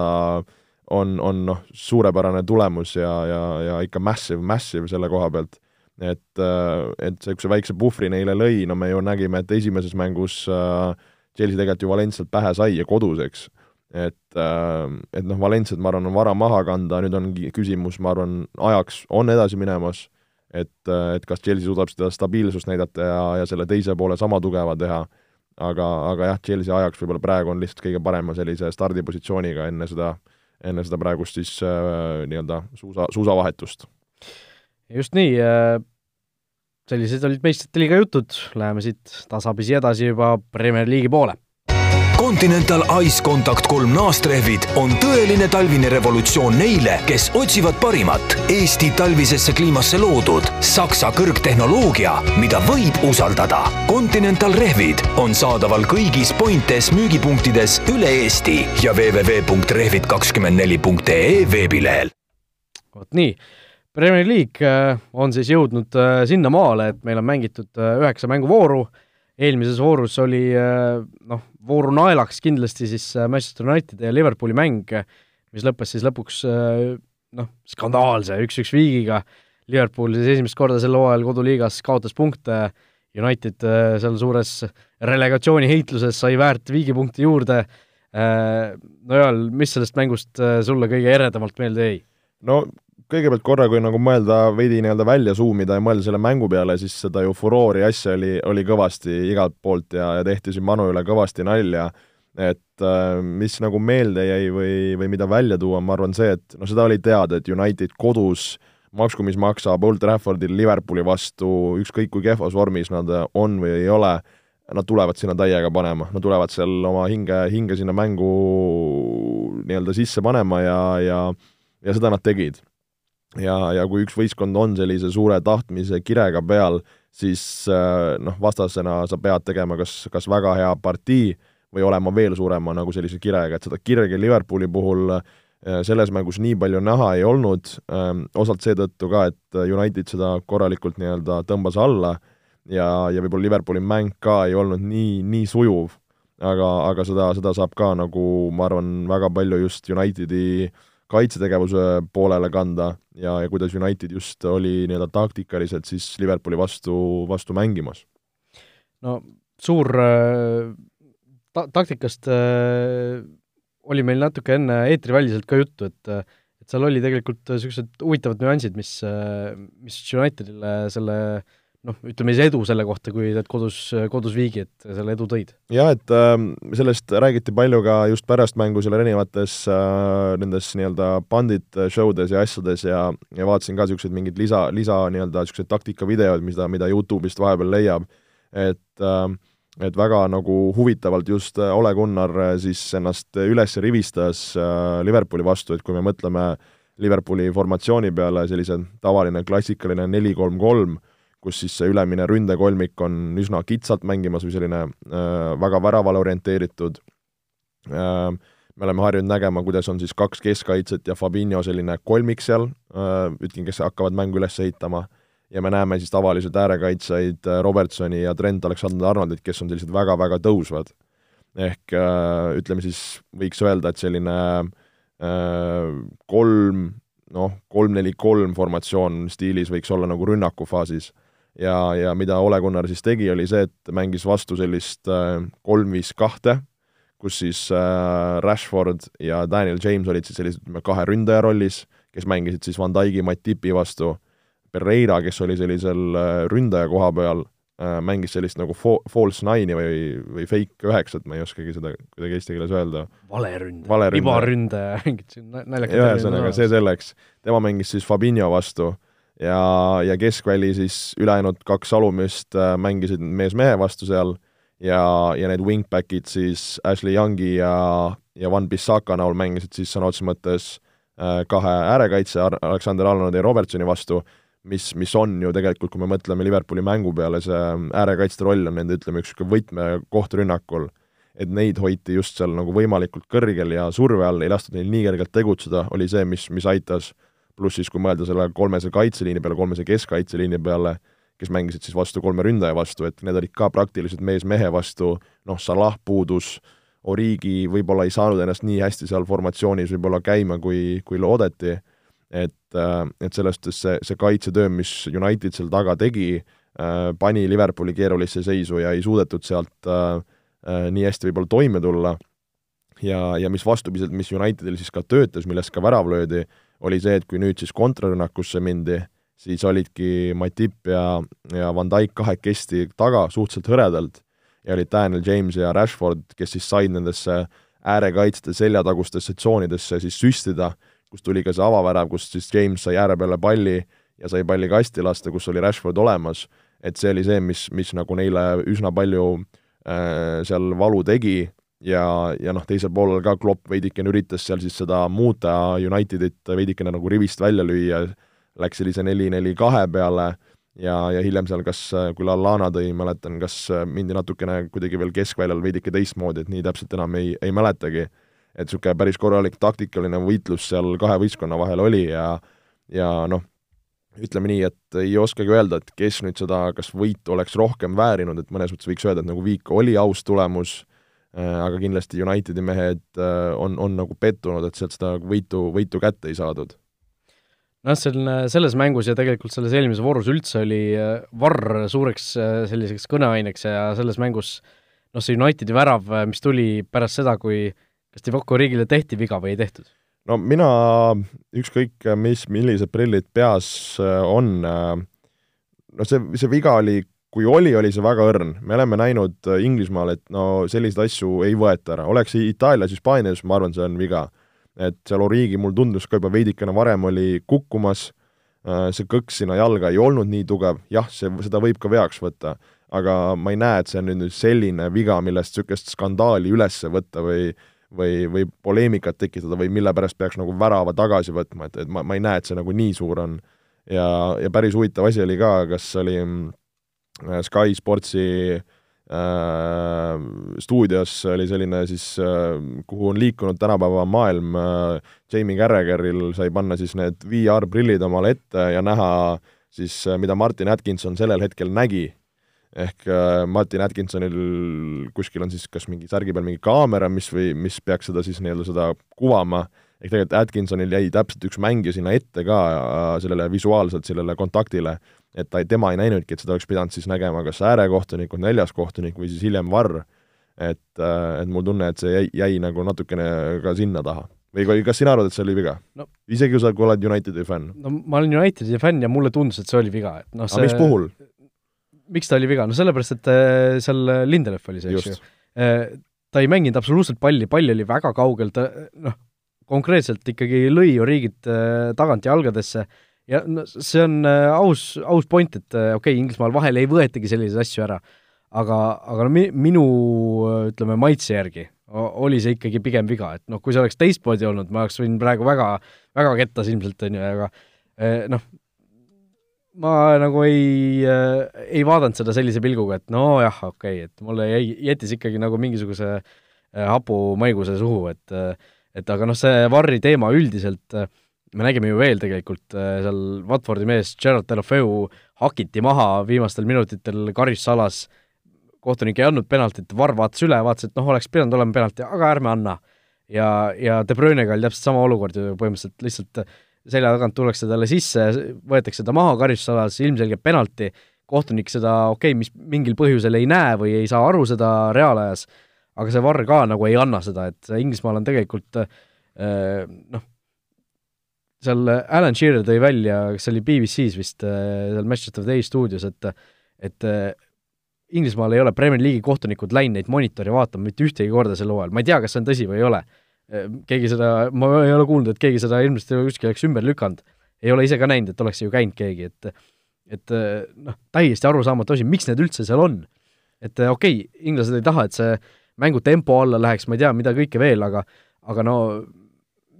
on, on noh, suurepärane tulemus ja, ja, ja ikka massive, massive selle koha pealt et, äh, et niisuguse väikse puhvri neile lõi, no me ju nägime, et esimeses mängus äh, Chelsea tegelikult ju Valencialt pähe sai ja kodus, eks. et, äh, et noh, Valenciat, ma arvan, on vara maha kanda, nüüd on küsimus, ma arvan, ajaks on edasi minemas, et, et kas Chelsea suudab seda stabiilsust näidata ja, ja selle teise poole sama tugeva teha, aga, aga jah, Chelsea ajaks võib-olla praegu on lihtsalt kõige parema sellise stardipositsiooniga enne seda, enne seda praegust siis äh, nii-öelda suusa, suusavahetust just nii, äh, sellised olid meistrite liiga jutud, läheme siit tasapisi edasi juba Premier League'i poole. Continental Ice Contact kolm naastrehvid on tõeline talvine revolutsioon neile, kes otsivad parimat Eesti talvisesse kliimasse loodud Saksa kõrgtehnoloogia, mida võib usaldada. Continental rehvid on saadaval kõigis Pointes müügipunktides üle Eesti ja www.rehvid24.ee veebilehel. vot nii Premier League äh, on siis jõudnud äh, sinnamaale, et meil on mängitud äh, üheksa mänguvooru, eelmises voorus oli noh, vooru naelaks kindlasti siis Manchester Unitedi ja Liverpooli mäng, mis lõppes siis lõpuks noh, skandaalse üks-üks viigiga, Liverpool siis esimest korda sel hooajal koduliigas kaotas punkte, United seal suures relegatsiooni heitluses sai väärt viigipunkti juurde, no Joel, mis sellest mängust sulle kõige eredamalt meelde jäi? no kõigepealt korra, kui nagu mõelda veidi nii-öelda välja suumida ja mõelda selle mängu peale, siis seda ju furoori asja oli, oli kõvasti igalt poolt ja, ja tehti siin Manu üle kõvasti nalja, et äh, mis nagu meelde jäi või, või mida välja tuua, ma arvan see, et noh, seda oli teada, et United kodus maksku mis maksab Old Traffordil Liverpooli vastu, ükskõik kui kehvas vormis nad on või ei ole, nad tulevad sinna täiega panema, nad tulevad seal oma hinge, hinge sinna mängu nii-öelda sisse panema ja, ja ja seda nad tegid ja, ja kui üks võistkond on sellise suure tahtmise kirega peal, siis äh, noh, vastasena sa pead tegema kas, kas väga hea partii või olema veel suurema nagu sellise kirega, et seda kirge Liverpooli puhul äh, selles mängus nii palju näha ei olnud, ähm, osalt seetõttu ka, et United seda korralikult nii-öelda tõmbas alla ja, ja võib-olla Liverpooli mäng ka ei olnud nii, nii sujuv, aga, aga seda, seda saab ka nagu ma arvan, väga palju just Unitedi äh, kaitsetegevuse poolele kanda ja, ja kuidas United just oli nii-öelda taktikaliselt siis Liverpooli vastu, vastu mängimas? no suur äh, ta-, taktikast äh, oli meil natuke enne eetriväliselt ka juttu, et et seal oli tegelikult niisugused huvitavad nüansid, mis, äh, mis Unitedile selle äh, noh, ütleme siis edu selle kohta, kui need kodus, kodus viigi, et selle edu tõid. jah, et äh, sellest räägiti palju ka just pärast mängu seal erinevates äh, nendes nii-öelda pandit show des ja asjades ja, ja vaatasin ka niisuguseid mingeid lisa, lisa nii-öelda niisuguseid taktikavideoid, mida, mida Youtube'ist vahepeal leiab, et äh, et väga nagu huvitavalt just äh, Ole Gunnar äh, siis ennast üles rivistas äh, Liverpooli vastu, et kui me mõtleme Liverpooli formatsiooni peale, sellise tavaline klassikaline neli kolm kolm, kus siis see ülemine ründekolmik on üsna kitsalt mängimas või selline äh, väga väravale orienteeritud, me oleme harjunud nägema, kuidas on siis kaks keskkaitset ja Fabinho selline kolmik seal, ütlen, kes hakkavad mängu üles ehitama, ja me näeme siis tavaliselt äärekaitsjaid Robertsoni ja Trent Alexander-Arnoldit, kes on sellised väga-väga tõusvad. ehk ütleme siis, võiks öelda, et selline kolm, noh, kolm-neli-kolm formatsioon stiilis võiks olla nagu rünnakufaasis ja, ja mida Ole Gunnar siis tegi, oli see, et mängis vastu sellist kolm-viis-kahte, kus siis äh, Rashford ja Daniel James olid siis sellised ütleme, kahe ründaja rollis, kes mängisid siis Van Dijk'i, Matipi vastu, Pereira, kes oli sellisel äh, ründaja koha peal äh,, mängis sellist nagu fo-, false nine'i või, või fake üheksat, ma ei oskagi seda kuidagi eesti keeles öelda. valeründaja Vale, ribaründaja, mingid siin naljakad ühesõnaga, see selleks. tema mängis siis Fabinho vastu ja, ja keskväli siis ülejäänud kaks alumist äh, mängisid mees mehe vastu seal. Ja, ja need wingbackid siis Ashley Youngi ja, ja Van Bissaka näol mängisid siis sõna otseses mõttes äh, kahe äärekaitse, Alexander Arnold ja Robertsoni vastu, mis, mis on ju tegelikult, kui me mõtleme Liverpooli mängu peale, see äärekaitste roll on nende, ütleme, üks võtmekoht rünnakul, et neid hoiti just seal nagu võimalikult kõrgel ja surve all, ei lastud neil nii kergelt tegutseda, oli see, mis, mis aitas, pluss siis, kui mõelda selle kolmese kaitseliini peale, kolmese keskkaitseliini peale, kes mängisid siis vastu kolme ründaja vastu, et need olid ka praktiliselt mees mehe vastu, noh, Salah puudus, Origi võib-olla ei saanud ennast nii hästi seal formatsioonis võib-olla käima, kui, kui loodeti, et, et selles suhtes see, see kaitsetöö, mis United seal taga tegi, pani Liverpooli keerulisse seisu ja ei suudetud sealt äh, nii hästi võib-olla toime tulla ja, ja mis vastupidiselt, mis Unitedil siis ka töötas, millest ka värav löödi, oli see, et kui nüüd siis kontrarünnakusse mindi, siis olidki Matip ja, ja Van Dijk kahekesti taga suhteliselt hõredalt. Ja olid Daniel James ja Rashford, kes siis said nendesse äärekaitste seljatagustesse tsoonidesse siis süstida, kus tuli ka see avavärav, kus siis James sai ääre peale palli ja sai palli kasti lasta, kus oli Rashford olemas, et see oli see, mis, mis nagu neile üsna palju äh, seal valu tegi ja, ja noh, teisel poolel ka Klopp veidikene üritas seal siis seda muuta Unitedit veidikene nagu rivist välja lüüa, läks sellise neli-neli-kahe peale ja, ja hiljem seal kas, kui Lallana tõi, mäletan, kas mindi natukene kuidagi veel keskväljal veidike teistmoodi, et nii täpselt enam ei, ei mäletagi. et niisugune päris korralik taktikaline võitlus seal kahe võistkonna vahel oli ja ja noh, ütleme nii, et ei oskagi öelda, et kes nüüd seda, kas võitu oleks rohkem väärinud, et mõnes mõttes võiks öelda, et nagu Viik oli aus tulemus, aga kindlasti Unitedi mehed on, on nagu pettunud, et sealt seda võitu, võitu kätte ei saadud noh, selline, selles mängus ja tegelikult selles eelmises voorus üldse oli äh, Varr suureks äh, selliseks kõneaineks ja selles mängus noh, see Unitedi värav, äh, mis tuli pärast seda, kui kas Divock Origile tehti viga või ei tehtud? no mina, ükskõik mis, millised prillid peas on, no see, see viga oli, kui oli, oli see väga õrn. me oleme näinud Inglismaal, et no selliseid asju ei võeta ära, oleks Itaalias, Hispaanias, ma arvan, see on viga et seal Origi mul tundus ka juba veidikene varem oli kukkumas, äh, see kõks sinna jalga ei olnud nii tugev, jah, see, seda võib ka veaks võtta, aga ma ei näe, et see on nüüd selline viga, millest niisugust skandaali üles võtta või või, või poleemikat tekitada või mille pärast peaks nagu värava tagasi võtma, et, et ma, ma ei näe, et see nagu nii suur on. ja, ja päris huvitav asi oli ka, kas oli äh, Sky Sportsi äh, Äh, stuudios oli selline siis, äh, kuhu on liikunud tänapäeva maailm, äh, Jamie Carragheril sai panna siis need VR-prillid omale ette ja näha siis, mida Martin Atkinson sellel hetkel nägi. ehk Martin Atkinsonil kuskil on siis kas mingi särgi peal mingi kaamera, mis või mis peaks seda siis nii-öelda seda kuvama, ehk tegelikult Atkinsonil jäi täpselt üks mängija sinna ette ka sellele visuaalselt, sellele kontaktile et ta ei, tema ei näinudki, et seda oleks pidanud siis nägema kas äärekohtunik või neljas kohtunik või siis hiljem varr. et, äh, et mul tunne, et see jäi, jäi nagu natukene ka sinna taha. või kas sina arvad, et see oli viga no.? isegi kui sa oled Unitedi fänn? no ma olen Unitedi fänn ja mulle tundus, et see oli viga, et noh see aga mis puhul? miks ta oli viga, no sellepärast, et äh, seal Lindelöf oli see, eks ju. Äh, ta ei mänginud absoluutselt palli, pall oli väga kaugel, ta noh, konkreetselt ikkagi lõi ju riigid tagant jalgadesse ja no see on äh, aus, aus point, et äh, okei okay,, Inglismaal vahel ei võetagi selliseid asju ära, aga, aga no mi-, minu ütleme, maitse järgi oli see ikkagi pigem viga, et noh, kui see oleks teistmoodi olnud, ma oleks võinud praegu väga, väga kettas ilmselt, on ju, aga äh, noh, ma nagu ei äh,, ei vaadanud seda sellise pilguga, et nojah, okei okay,, et mulle jäi, jättis ikkagi nagu mingisuguse hapu maiguse suhu, et et aga noh, see Varri teema üldiselt me nägime ju veel tegelikult seal Watfordi mees Gerald Delofeu hakiti maha viimastel minutitel karjusalas, kohtunik ei andnud penaltit, Varr vaatas üle, vaatas, et noh, oleks pidanud olema penalti, aga ärme anna. ja, ja De Bruyne'ga oli täpselt sama olukord ju põhimõtteliselt, lihtsalt selja tagant tullakse talle sisse, võetakse ta maha karjusalas, ilmselgelt penalti, kohtunik seda okei okay,, mis mingil põhjusel ei näe või ei saa aru seda reaalajas, aga see Varr ka nagu ei anna seda, et Inglismaal on tegelikult noh, seal Alan Shearer tõi välja, kas see oli BBC-s vist, äh, seal the Day stuudios, et et äh, Inglismaal ei ole Premier League'i kohtunikud läinud neid monitori vaatama mitte ühtegi korda sel hooajal, ma ei tea, kas see on tõsi või ei ole. Äh, keegi seda, ma ei ole kuulnud, et keegi seda ilmselt kuskil oleks ümber lükanud. ei ole ise ka näinud, et oleks ju käinud keegi, et et noh, täiesti arusaamatu asi, miks need üldse seal on. et okei okay,, inglased ei taha, et see mängu tempo alla läheks, ma ei tea, mida kõike veel, aga aga no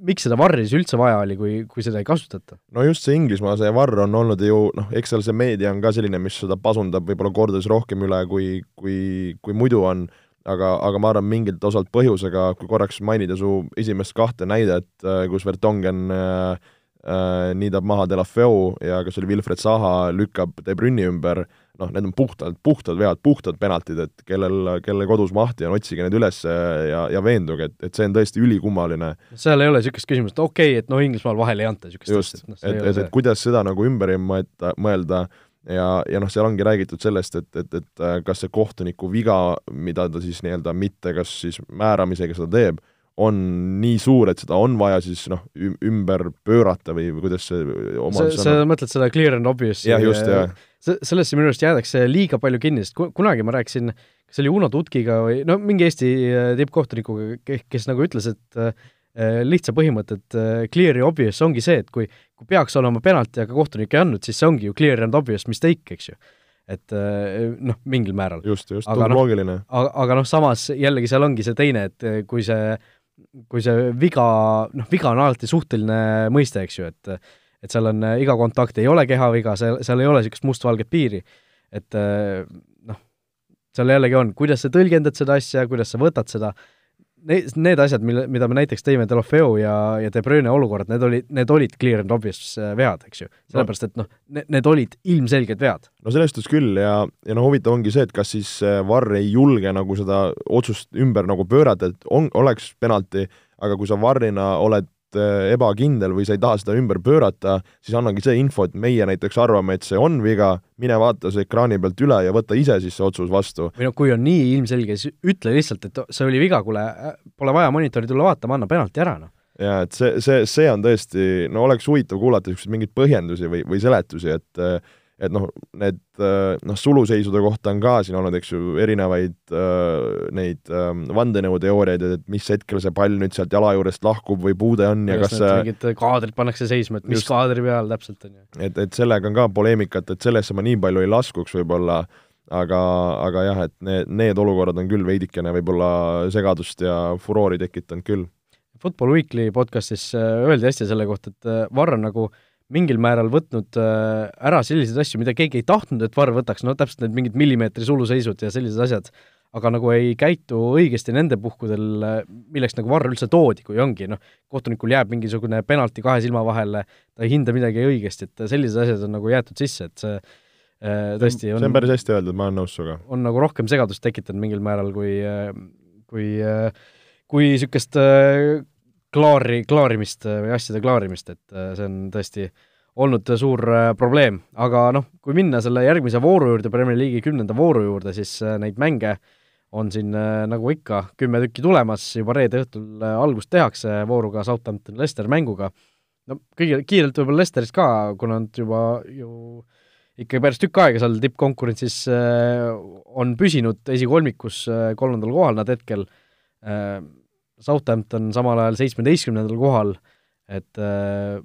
miks seda varri siis üldse vaja oli, kui, kui seda ei kasutata? no just see Inglismaa, see varr on olnud ju noh, eks seal see meedia on ka selline, mis seda pasundab võib-olla kordades rohkem üle, kui, kui, kui muidu on, aga, aga ma arvan, mingilt osalt põhjusega, kui korraks mainida su esimest kahte näidet, äh, kus Vertongen äh, äh, niidab maha Delafeu ja kas oli Wilfred Zaha lükkab De Bruyne'i ümber äh,, noh, need on puhtalt, puhtad vead, puhtad penaltid, et kellel, kelle kodus mahti on, otsige need üles ja, ja veenduge, et, et see on tõesti ülikummaline. seal ei ole niisugust küsimust, okei okay,, et noh, Inglismaal vahel ei anta niisugust just, et, et, et, et kuidas seda nagu ümber mõelda, mõelda ja, ja noh, seal ongi räägitud sellest, et, et, et kas see kohtuniku viga, mida ta siis nii-öelda mitte kas siis määramisega seda teeb, on nii suur, et seda on vaja siis noh, ümber pöörata või, või kuidas see sa, sa mõtled seda clear and obvious jah, just, jah sellesse minu arust jäädakse liiga palju kinni, sest kunagi ma rääkisin, kas see oli Uno Tutkiga või no mingi Eesti äh, tippkohtunikuga, kes nagu ütles, et äh, äh, lihtsa põhimõtet clear ja obvious ongi see, et kui, kui peaks olema penalti, aga kohtunik ei andnud, siis see ongi ju clear and obvious mistake, eks ju. et noh, mingil määral. just, just, tundub no, loogiline. aga, aga noh, samas jällegi seal ongi see teine, et kui see, kui see viga, noh, viga on alati suhteline mõiste, eks ju, et et seal on äh, iga kontakt ei ole kehaviga, seal, seal ei ole niisugust mustvalget piiri. et äh, noh, seal jällegi on, kuidas sa tõlgendad seda asja, kuidas sa võtad seda, need, need asjad, mille, mida me näiteks tõime Delofeu ja, ja De Bruyne olukorrad, need olid, need olid clear and obvious äh, vead, eks ju. sellepärast, et noh, need, olid ilmselged vead. no selles suhtes küll ja, ja no huvitav ongi see, et kas siis Varr ei julge nagu seda otsust ümber nagu pöörata, et on, oleks penalti, aga kui sa Varrina oled Eh, ebakindel või sa ei taha seda ümber pöörata, siis annagi see info, et meie näiteks arvame, et see on viga, mine vaata see ekraani pealt üle ja võta ise siis see otsus vastu. või noh, kui on nii ilmselge, siis ütle lihtsalt, et see oli viga, kuule, pole vaja monitori tulla vaatama, anna penalti ära, noh. jaa, et see, see, see on tõesti, no oleks huvitav kuulata niisuguseid mingeid põhjendusi või, või seletusi, et et noh, need noh, suluseisude kohta on ka siin olnud, eks ju, erinevaid äh, neid äh, vandenõuteooriaid, et mis hetkel see pall nüüd sealt jala juurest lahkub või puude on ja, ja kas see mingid kaadrid pannakse seisma, et mis just, kaadri peal täpselt on ju. et, et sellega on ka poleemikat, et sellesse ma nii palju ei laskuks võib-olla, aga, aga jah, et need, need olukorrad on küll veidikene võib-olla segadust ja furoori tekitanud küll. Football Weekly podcastis äh, öeldi hästi selle kohta, et äh, Varr on nagu äh, mingil määral võtnud äh, ära selliseid asju, mida keegi ei tahtnud, et VAR võtaks, no täpselt need mingid millimeetri suluseisud ja sellised asjad, aga nagu ei käitu õigesti nende puhkudel, äh, milleks nagu VAR üldse toodi, kui ongi noh, kohtunikul jääb mingisugune penalti kahe silma vahele, ta ei hinda midagi õigesti, et sellised asjad on nagu jäetud sisse, et see äh, tõesti on see on päris hästi öeldud, ma olen nõus sinuga. on nagu rohkem segadust tekitanud mingil määral, kui kui kui niisugust klaari, klaarimist või asjade klaarimist, et äh, see on tõesti olnud suur äh, probleem, aga noh, kui minna selle järgmise vooru juurde, Premier League'i kümnenda vooru juurde, siis äh, neid mänge on siin nagu ikka kümme tükki tulemas, juba reede õhtul algust tehakse vooruga Southampton-Lester mänguga. no kõige, kiirelt võib-olla Lesterist ka, kuna nad juba ju ikka päris tükk aega seal tippkonkurentsis on püsinud esikolmikus kolmandal kohal nad hetkel, Southampton samal ajal seitsmeteistkümnendal kohal, et äh,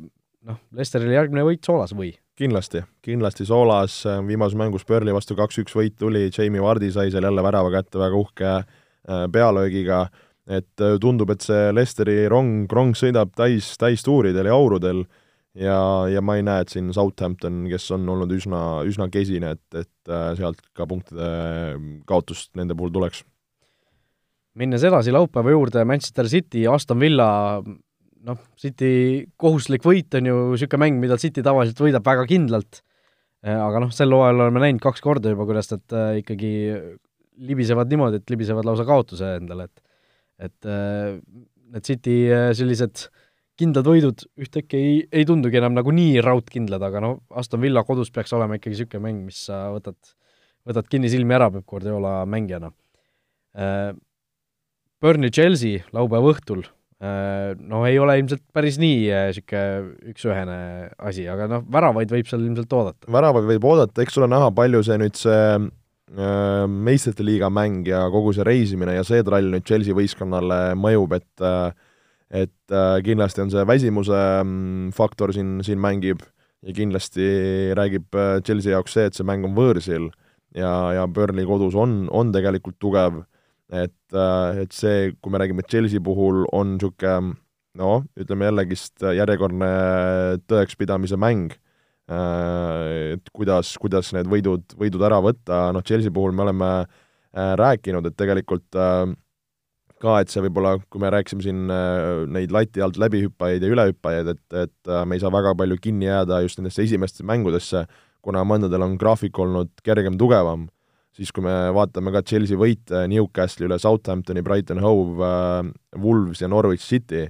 noh, Lesteril järgmine võit soolas või? kindlasti, kindlasti soolas, viimases mängus Burnley vastu kaks-üks võit tuli, Jamie Vardi sai seal jälle värava kätte väga uhke äh, pealöögiga, et äh, tundub, et see Lesteri rong, rong sõidab täis, täistuuridel ja aurudel ja, ja ma ei näe, et siin Southampton, kes on olnud üsna, üsna kesine, et, et sealt ka punktide kaotust nende puhul tuleks minnes edasi laupäeva juurde, Manchester City, Aston Villa, noh, City kohustuslik võit on ju niisugune mäng, mida City tavaliselt võidab väga kindlalt, aga noh, sel hooajal oleme näinud kaks korda juba, kuidas nad ikkagi libisevad niimoodi, et libisevad lausa kaotuse endale, et et need City sellised kindlad võidud ühtäkki ei, ei tundugi enam nagu nii raudkindlad, aga no Aston Villa kodus peaks olema ikkagi niisugune mäng, mis sa võtad, võtad kinni silmi ära Peep Guardiola mängijana. Burnley Chelsea laupäeva õhtul, no ei ole ilmselt päris nii niisugune üks-ühene asi, aga noh, väravaid võib seal ilmselt oodata. väravaid võib oodata, eks ole näha, palju see nüüd see Äh, meistrite liiga mäng ja kogu see reisimine ja see trall nüüd Chelsea võistkonnale mõjub, et äh, et äh, kindlasti on see väsimuse mm, faktor siin, siin mängib ja kindlasti räägib Chelsea jaoks see, et see mäng on võõrsil ja, ja Burnley kodus on, on tegelikult tugev, et, et see, kui me räägime Chelsea puhul, on niisugune noh, ütleme jällegist järjekordne tõekspidamise mäng. Äh, et kuidas, kuidas need võidud, võidud ära võtta, noh Chelsea puhul me oleme äh, rääkinud, et tegelikult äh, ka, et see võib-olla, kui me rääkisime siin neid lati alt läbihüppajaid ja ülehüppajaid, et, et me ei saa väga palju kinni jääda just nendesse esimestesse mängudesse, kuna mõndadel on graafik olnud kergem, tugevam, siis kui me vaatame ka Chelsea võite Newcastle'i üle Southamptoni, Brighton Hove, Wolves ja Norwich City,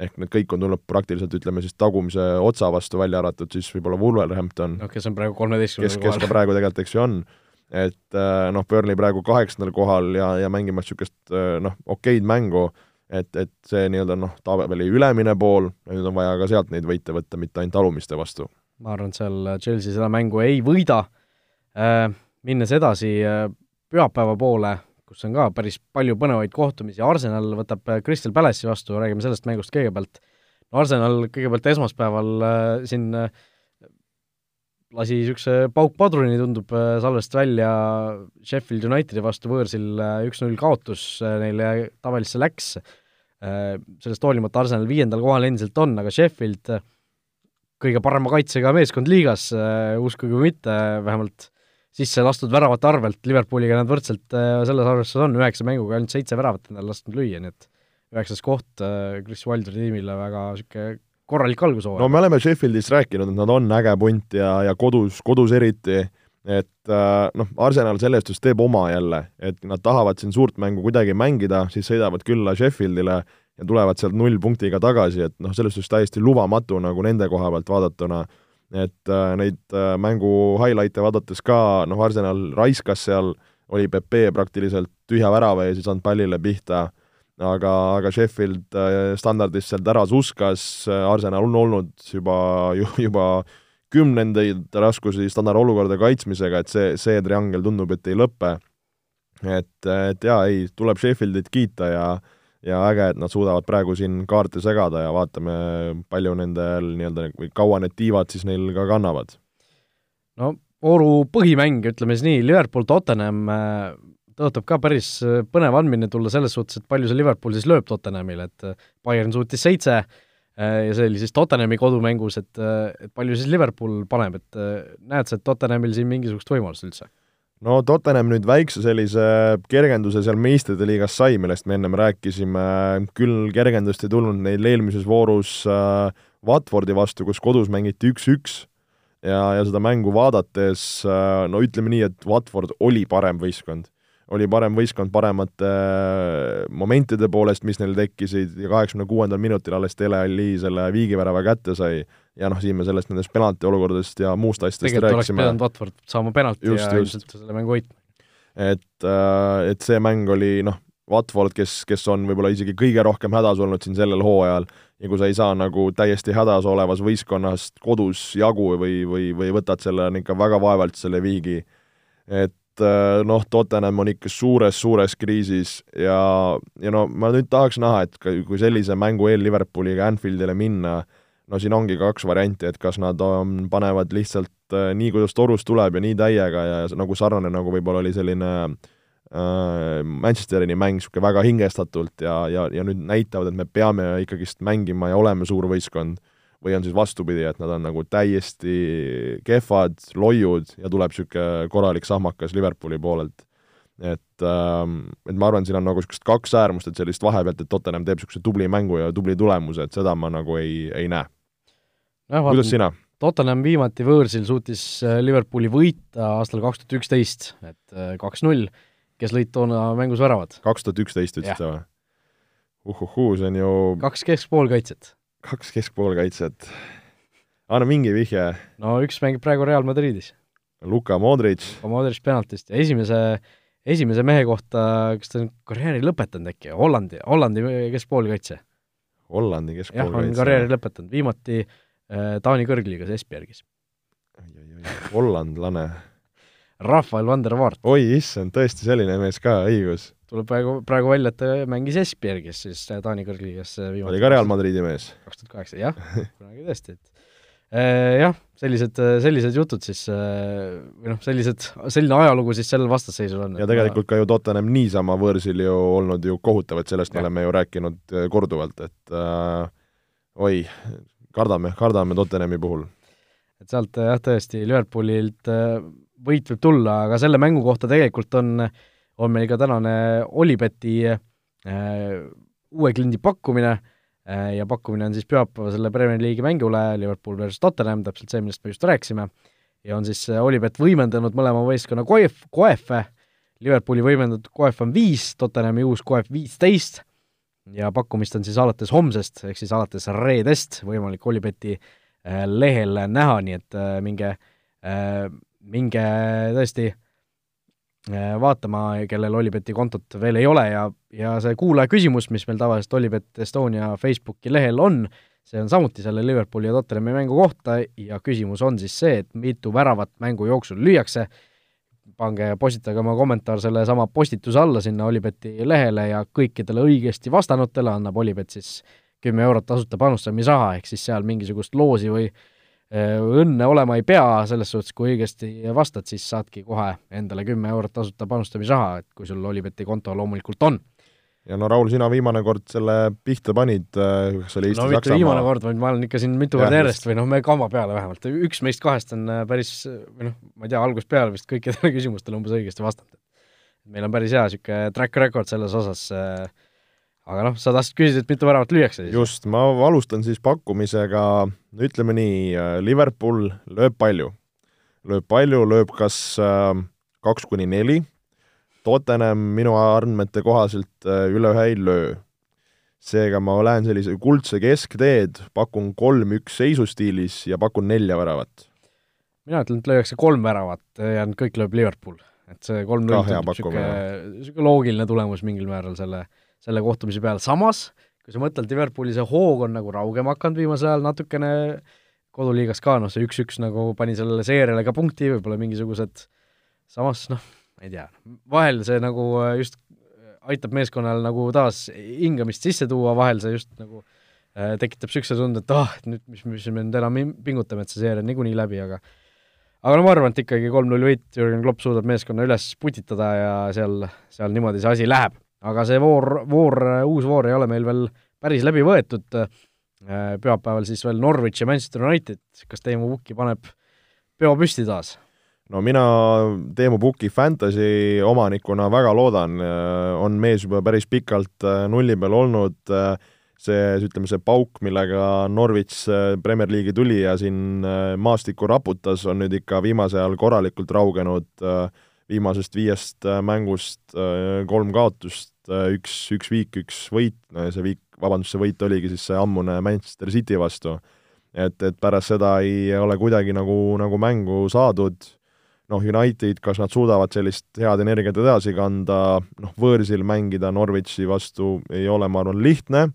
ehk need kõik on tulnud praktiliselt ütleme siis tagumise otsa vastu, välja arvatud siis võib-olla Wolverhampton no kes on praegu kolmeteistkümnendal kohal. kes ka praegu tegelikult, eks ju, on. et äh, noh, Burnley praegu kaheksandal kohal ja, ja mängimas niisugust äh, noh, okeid mängu, et, et see nii-öelda noh, tabeli ülemine pool, nüüd on vaja ka sealt neid võite võtta, mitte ainult alumiste vastu. ma arvan, et seal Chelsea seda mängu ei võida, äh, minnes edasi pühapäeva poole, kus on ka päris palju põnevaid kohtumisi, Arsenal võtab äh, Crystal Palace'i vastu, räägime sellest mängust kõigepealt. Arsenal kõigepealt esmaspäeval äh, siin äh, lasi niisuguse paukpadruni, tundub äh,, salvest välja Sheffield Unitedi vastu võõrsil äh, üks-null kaotus äh, neile tabelisse läks äh,, sellest hoolimata Arsenal viiendal kohal endiselt on, aga Sheffield äh, kõige parema kaitsega meeskond liigas äh,, uskuge või mitte, vähemalt sisse lastud väravate arvelt, Liverpooliga nad võrdselt äh, selles arvestuses on, üheksa mänguga ainult seitse väravat endale lasknud lüüa, nii et üheksas koht äh, Chris Wilderi tiimile väga niisugune korralik algushooaeg. no me oleme Sheffieldist rääkinud, et nad on äge punt ja, ja kodus, kodus eriti, et äh, noh, Arsenal selles suhtes teeb oma jälle, et nad tahavad siin suurt mängu kuidagi mängida, siis sõidavad külla Sheffieldile ja tulevad sealt nullpunktiga tagasi, et noh, selles suhtes täiesti lubamatu nagu nende koha pealt vaadatuna et äh, neid äh, mängu highlight'e vaadates ka, noh, Arsenal raiskas seal, oli Pepe praktiliselt tühja värava ees, ei saanud pallile pihta, aga, aga Sheffield äh, standardist sealt ära suskas, Arsenal on olnud juba, juba kümnendaid raskusi standardolukorda kaitsmisega, et see, see triangel tundub, et ei lõpe. et, et jaa, ei, tuleb Sheffieldit kiita ja äh, ja äge, et nad suudavad praegu siin kaarte segada ja vaatame, palju nendel nii-öelda, või kaua need tiivad siis neil ka kannavad. no vooru põhimäng, ütleme siis nii, Liverpool-Tottenham äh, tõotab ka päris äh, põnev andmine tulla selles suhtes, et palju see Liverpool siis lööb Tottenhamile, et äh, Bayern suutis seitse ja see oli siis Tottenhami kodumängus, et, et palju siis Liverpool paneb, et näed sa, et Tottenhamil siin mingisugust võimalust üldse? No Tottenham nüüd väikse sellise kergenduse seal meistrite liigas sai, millest me ennem rääkisime, küll kergendust ei tulnud neil eelmises voorus äh, Watfordi vastu, kus kodus mängiti üks-üks. Ja, ja seda mängu vaadates äh, no ütleme nii, et Watford oli parem võistkond oli parem võistkond paremate äh, momentide poolest, mis neil tekkisid ja kaheksakümne kuuendal minutil alles Dele Alli selle viigivärava kätte sai ja noh, siin me sellest nendest penalti olukordadest ja muust asjadest tegelikult rääkisime. oleks pidanud Watford saama penalti just, ja just. ilmselt selle mängu võitma. et, äh, et see mäng oli noh, Watford, kes, kes on võib-olla isegi kõige rohkem hädas olnud siin sellel hooajal ja kui sa ei saa nagu täiesti hädas olevas võistkonnast kodus jagu või, või, või võtad selle ikka väga vaevalt selle viigi, et noh, Tottenham on ikka suures-suures kriisis ja, ja no ma nüüd tahaks näha, et kui sellise mängu eel Liverpooliga Anfieldile minna, no siin ongi kaks varianti, et kas nad on, panevad lihtsalt äh, nii, kuidas torus tuleb ja nii täiega ja nagu sarnane, nagu võib-olla oli selline äh, Manchesterini mäng, niisugune väga hingestatult ja, ja, ja nüüd näitavad, et me peame ikkagist mängima ja oleme suur võistkond või on siis vastupidi, et nad on nagu täiesti kehvad, loiud ja tuleb niisugune korralik sahmakas Liverpooli poolelt. et ähm, et ma arvan, siin on nagu niisugused kaks äärmust, et sellist vahepealt, et Tottenham teeb niisuguse tubli mängu ja tubli tulemuse, et seda ma nagu ei, ei näe. kuidas sina? Tottenham viimati võõrsil suutis äh, Liverpooli võita aastal kaks tuhat üksteist, et äh, kaks-null, kes lõid toona mängus väravad. kaks tuhat üksteist ütlesid sa või? uhuhuu, see on ju kaks keskpoolkaitset. Kaks keskpoolkaitset. anna mingi vihje. no üks mängib praegu Real Madridis. Luka Modric. Luka Modric penaltist ja esimese, esimese mehe kohta, kas ta on karjääri lõpetanud äkki, Hollandi, Hollandi keskpoolkaitse? Hollandi keskpoolkaitse. jah, on karjääri lõpetanud, viimati äh, Taani kõrgliigas Esbjergis. hollandlane. Rafael van der Vaart. oi issand, tõesti selline mees ka, õigus. Tuleb praegu, praegu välja, et ta mängis Esbjergis siis Taani kõrgliigas viimati. oli ka Real Madridi mees? kaks tuhat kaheksa, jah, kunagi tõesti, et Äh, jah, sellised, sellised jutud siis äh, või noh, sellised, selline ajalugu siis sellel vastasseisul on. ja tegelikult ka ju Tottenham niisama võõrsil ju olnud ju kohutav, et sellest ja. me oleme ju rääkinud äh, korduvalt, et äh, oi, kardame, kardame Tottenhami puhul. et sealt jah, tõesti, Liverpoolilt võit võib tulla, aga selle mängu kohta tegelikult on, on meil ka tänane Olibeti äh, uue kliendi pakkumine. Äh,, Äh, ja pakkumine on siis pühapäevasele Premier League'i mängule Liverpool versus Tottenham, täpselt see, millest me just rääkisime, ja on siis äh, Olipet võimendanud mõlema võistkonna koef, koefe, Liverpooli võimendatud koef on viis, Tottenhami uus koef viisteist. Ja pakkumist on siis alates homsest, ehk siis alates reedest võimalik Olipeti äh, lehel näha, nii et minge, minge tõesti Äh, vaatama, kellel Olibeti kontot veel ei ole ja, ja see kuulaja küsimus, mis meil tavaliselt Olibet Estonia Facebooki lehel on, see on samuti selle Liverpooli ja Tottenhami mängu kohta ja küsimus on siis see, et mitu väravat mängu jooksul lüüakse, pange, postitage oma kommentaar sellesama postituse alla sinna Olibeti lehele ja kõikidele õigesti vastanutele annab Olibet siis kümme eurot tasuta panustamisraha, ehk siis seal mingisugust loosi või äh, Äh, õnne olema ei pea, selles suhtes, kui õigesti vastad, siis saadki kohe endale kümme eurot tasuta panustamisraha, et kui sul Olibeti konto loomulikult on. ja no Raul, sina viimane kord selle pihta panid, äh, kas oli Eesti-Saksamaa? no mitte viimane kord, vaid ma olen ikka siin mitu korda järjest või noh, me kamba peale vähemalt, üks meist kahest on äh, päris või noh, ma ei tea, algusest peale vist kõikidele (laughs) küsimustele umbes õigesti vastanud. meil on päris hea niisugune track record selles osas äh, aga noh, sa tahtsid küsida, et mitu väravat lüüakse siis? just, ma alustan siis pakkumisega, ütleme nii, äh, Liverpool lööb palju. lööb palju, lööb kas äh, kaks kuni neli, Tottenham minu andmete kohaselt äh, üle ühe ei löö. seega ma lähen sellise kuldse keskteed, pakun kolm-üks seisustiilis ja pakun nelja väravat. mina ütlen, et lüüakse kolm väravat ja kõik lööb Liverpool. et see kolm-null tundub niisugune loogiline tulemus mingil määral selle äh, selle kohtumise peale, samas kui sa mõtled, Liverpooli see hoog on nagu raugema hakanud viimasel ajal natukene, koduliigas ka, noh, see üks-üks nagu pani sellele seeriale ka punkti, võib-olla mingisugused, samas noh, ei tea, vahel see nagu äh, just aitab meeskonnal nagu taas hingamist sisse tuua, vahel see just nagu äh, tekitab niisuguse tunde, et ah, et nüüd, mis, mis me nüüd enam pingutame, et see seeria on niikuinii läbi, aga aga no ma arvan, et ikkagi kolm-null võit, Jürgen Klopp suudab meeskonna üles putitada ja seal, seal niimoodi see asi läheb aga see voor, voor, uus voor ei ole meil veel päris läbi võetud, äh, pühapäeval siis veel Norwich ja Manchester United, kas Teemu Pukki paneb peo püsti taas? no mina Teemu Puki Fantasy omanikuna väga loodan, äh, on mees juba päris pikalt äh, nulli peal olnud, see, ütleme, see pauk, millega Norwich Premier League'i tuli ja siin maastikku raputas, on nüüd ikka viimasel ajal korralikult raugenud, viimasest viiest mängust kolm kaotust, Äh, üks, üks viik, üks võit, no ja see viik, vabandust, see võit oligi siis see ammune Manchester City vastu. et, et pärast seda ei ole kuidagi nagu, nagu mängu saadud, noh, United, kas nad suudavad sellist head energiat edasi kanda, noh, võõrsil mängida Norwichi vastu ei ole, ma arvan, lihtne,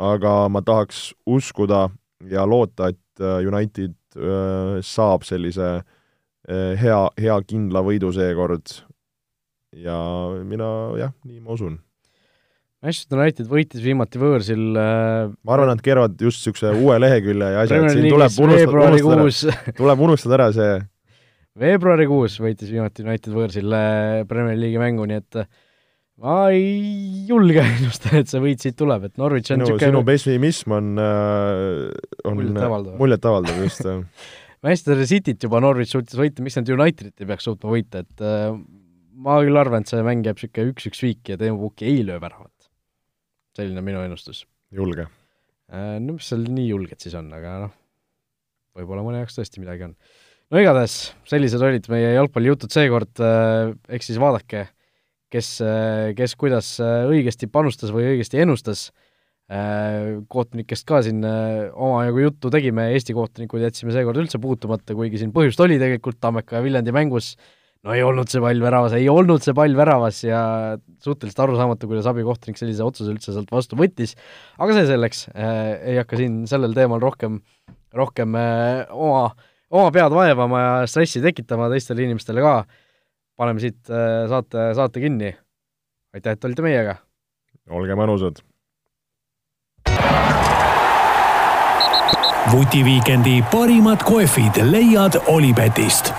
aga ma tahaks uskuda ja loota, et äh, United äh, saab sellise hea, hea kindla võidu seekord ja mina jah, nii ma usun. Manchester United võitis viimati võõrsil äh, ma arvan, nad keeravad just niisuguse uue lehekülje ja asja, et siin tuleb unustada, unustada, (laughs) tuleb unustada ära see veebruarikuus võitis viimati United võõrsil äh, Premier League'i mängu, nii et äh, ma ei julge (laughs) ennustada, et see võit siit tuleb, et Norwich on niisugune sinu pessimism on, on muljetavaldav, just (laughs) Manchester Cityt juba Norwich suutis võita, miks nad Unitedit ei peaks suutma võita, et ma küll arvan, et see mäng jääb niisugune üks-üks viiki ja Teemu Pukki ei löö väravat. selline on minu ennustus. julge. no mis seal nii julged siis on, aga noh, võib-olla mõne jaoks tõesti midagi on. no igatahes, sellised olid meie jalgpallijutud seekord, eks siis vaadake, kes, kes kuidas õigesti panustas või õigesti ennustas kohtunikest ka siin omajagu juttu tegime, Eesti kohtunikud jätsime seekord üldse puutumata, kuigi siin põhjust oli tegelikult Tammeka ja Viljandi mängus, no ei olnud see pall väravas, ei olnud see pall väravas ja suhteliselt arusaamatu, kuidas abikohtunik sellise otsuse üldse sealt vastu võttis, aga see selleks äh,, ei hakka siin sellel teemal rohkem, rohkem äh, oma, oma pead vaevama ja stressi tekitama teistele inimestele ka, paneme siit äh, saate, saate kinni. aitäh, et olite meiega! olge mõnusad! vutiviikendi parimad kohvid leiad Olipetist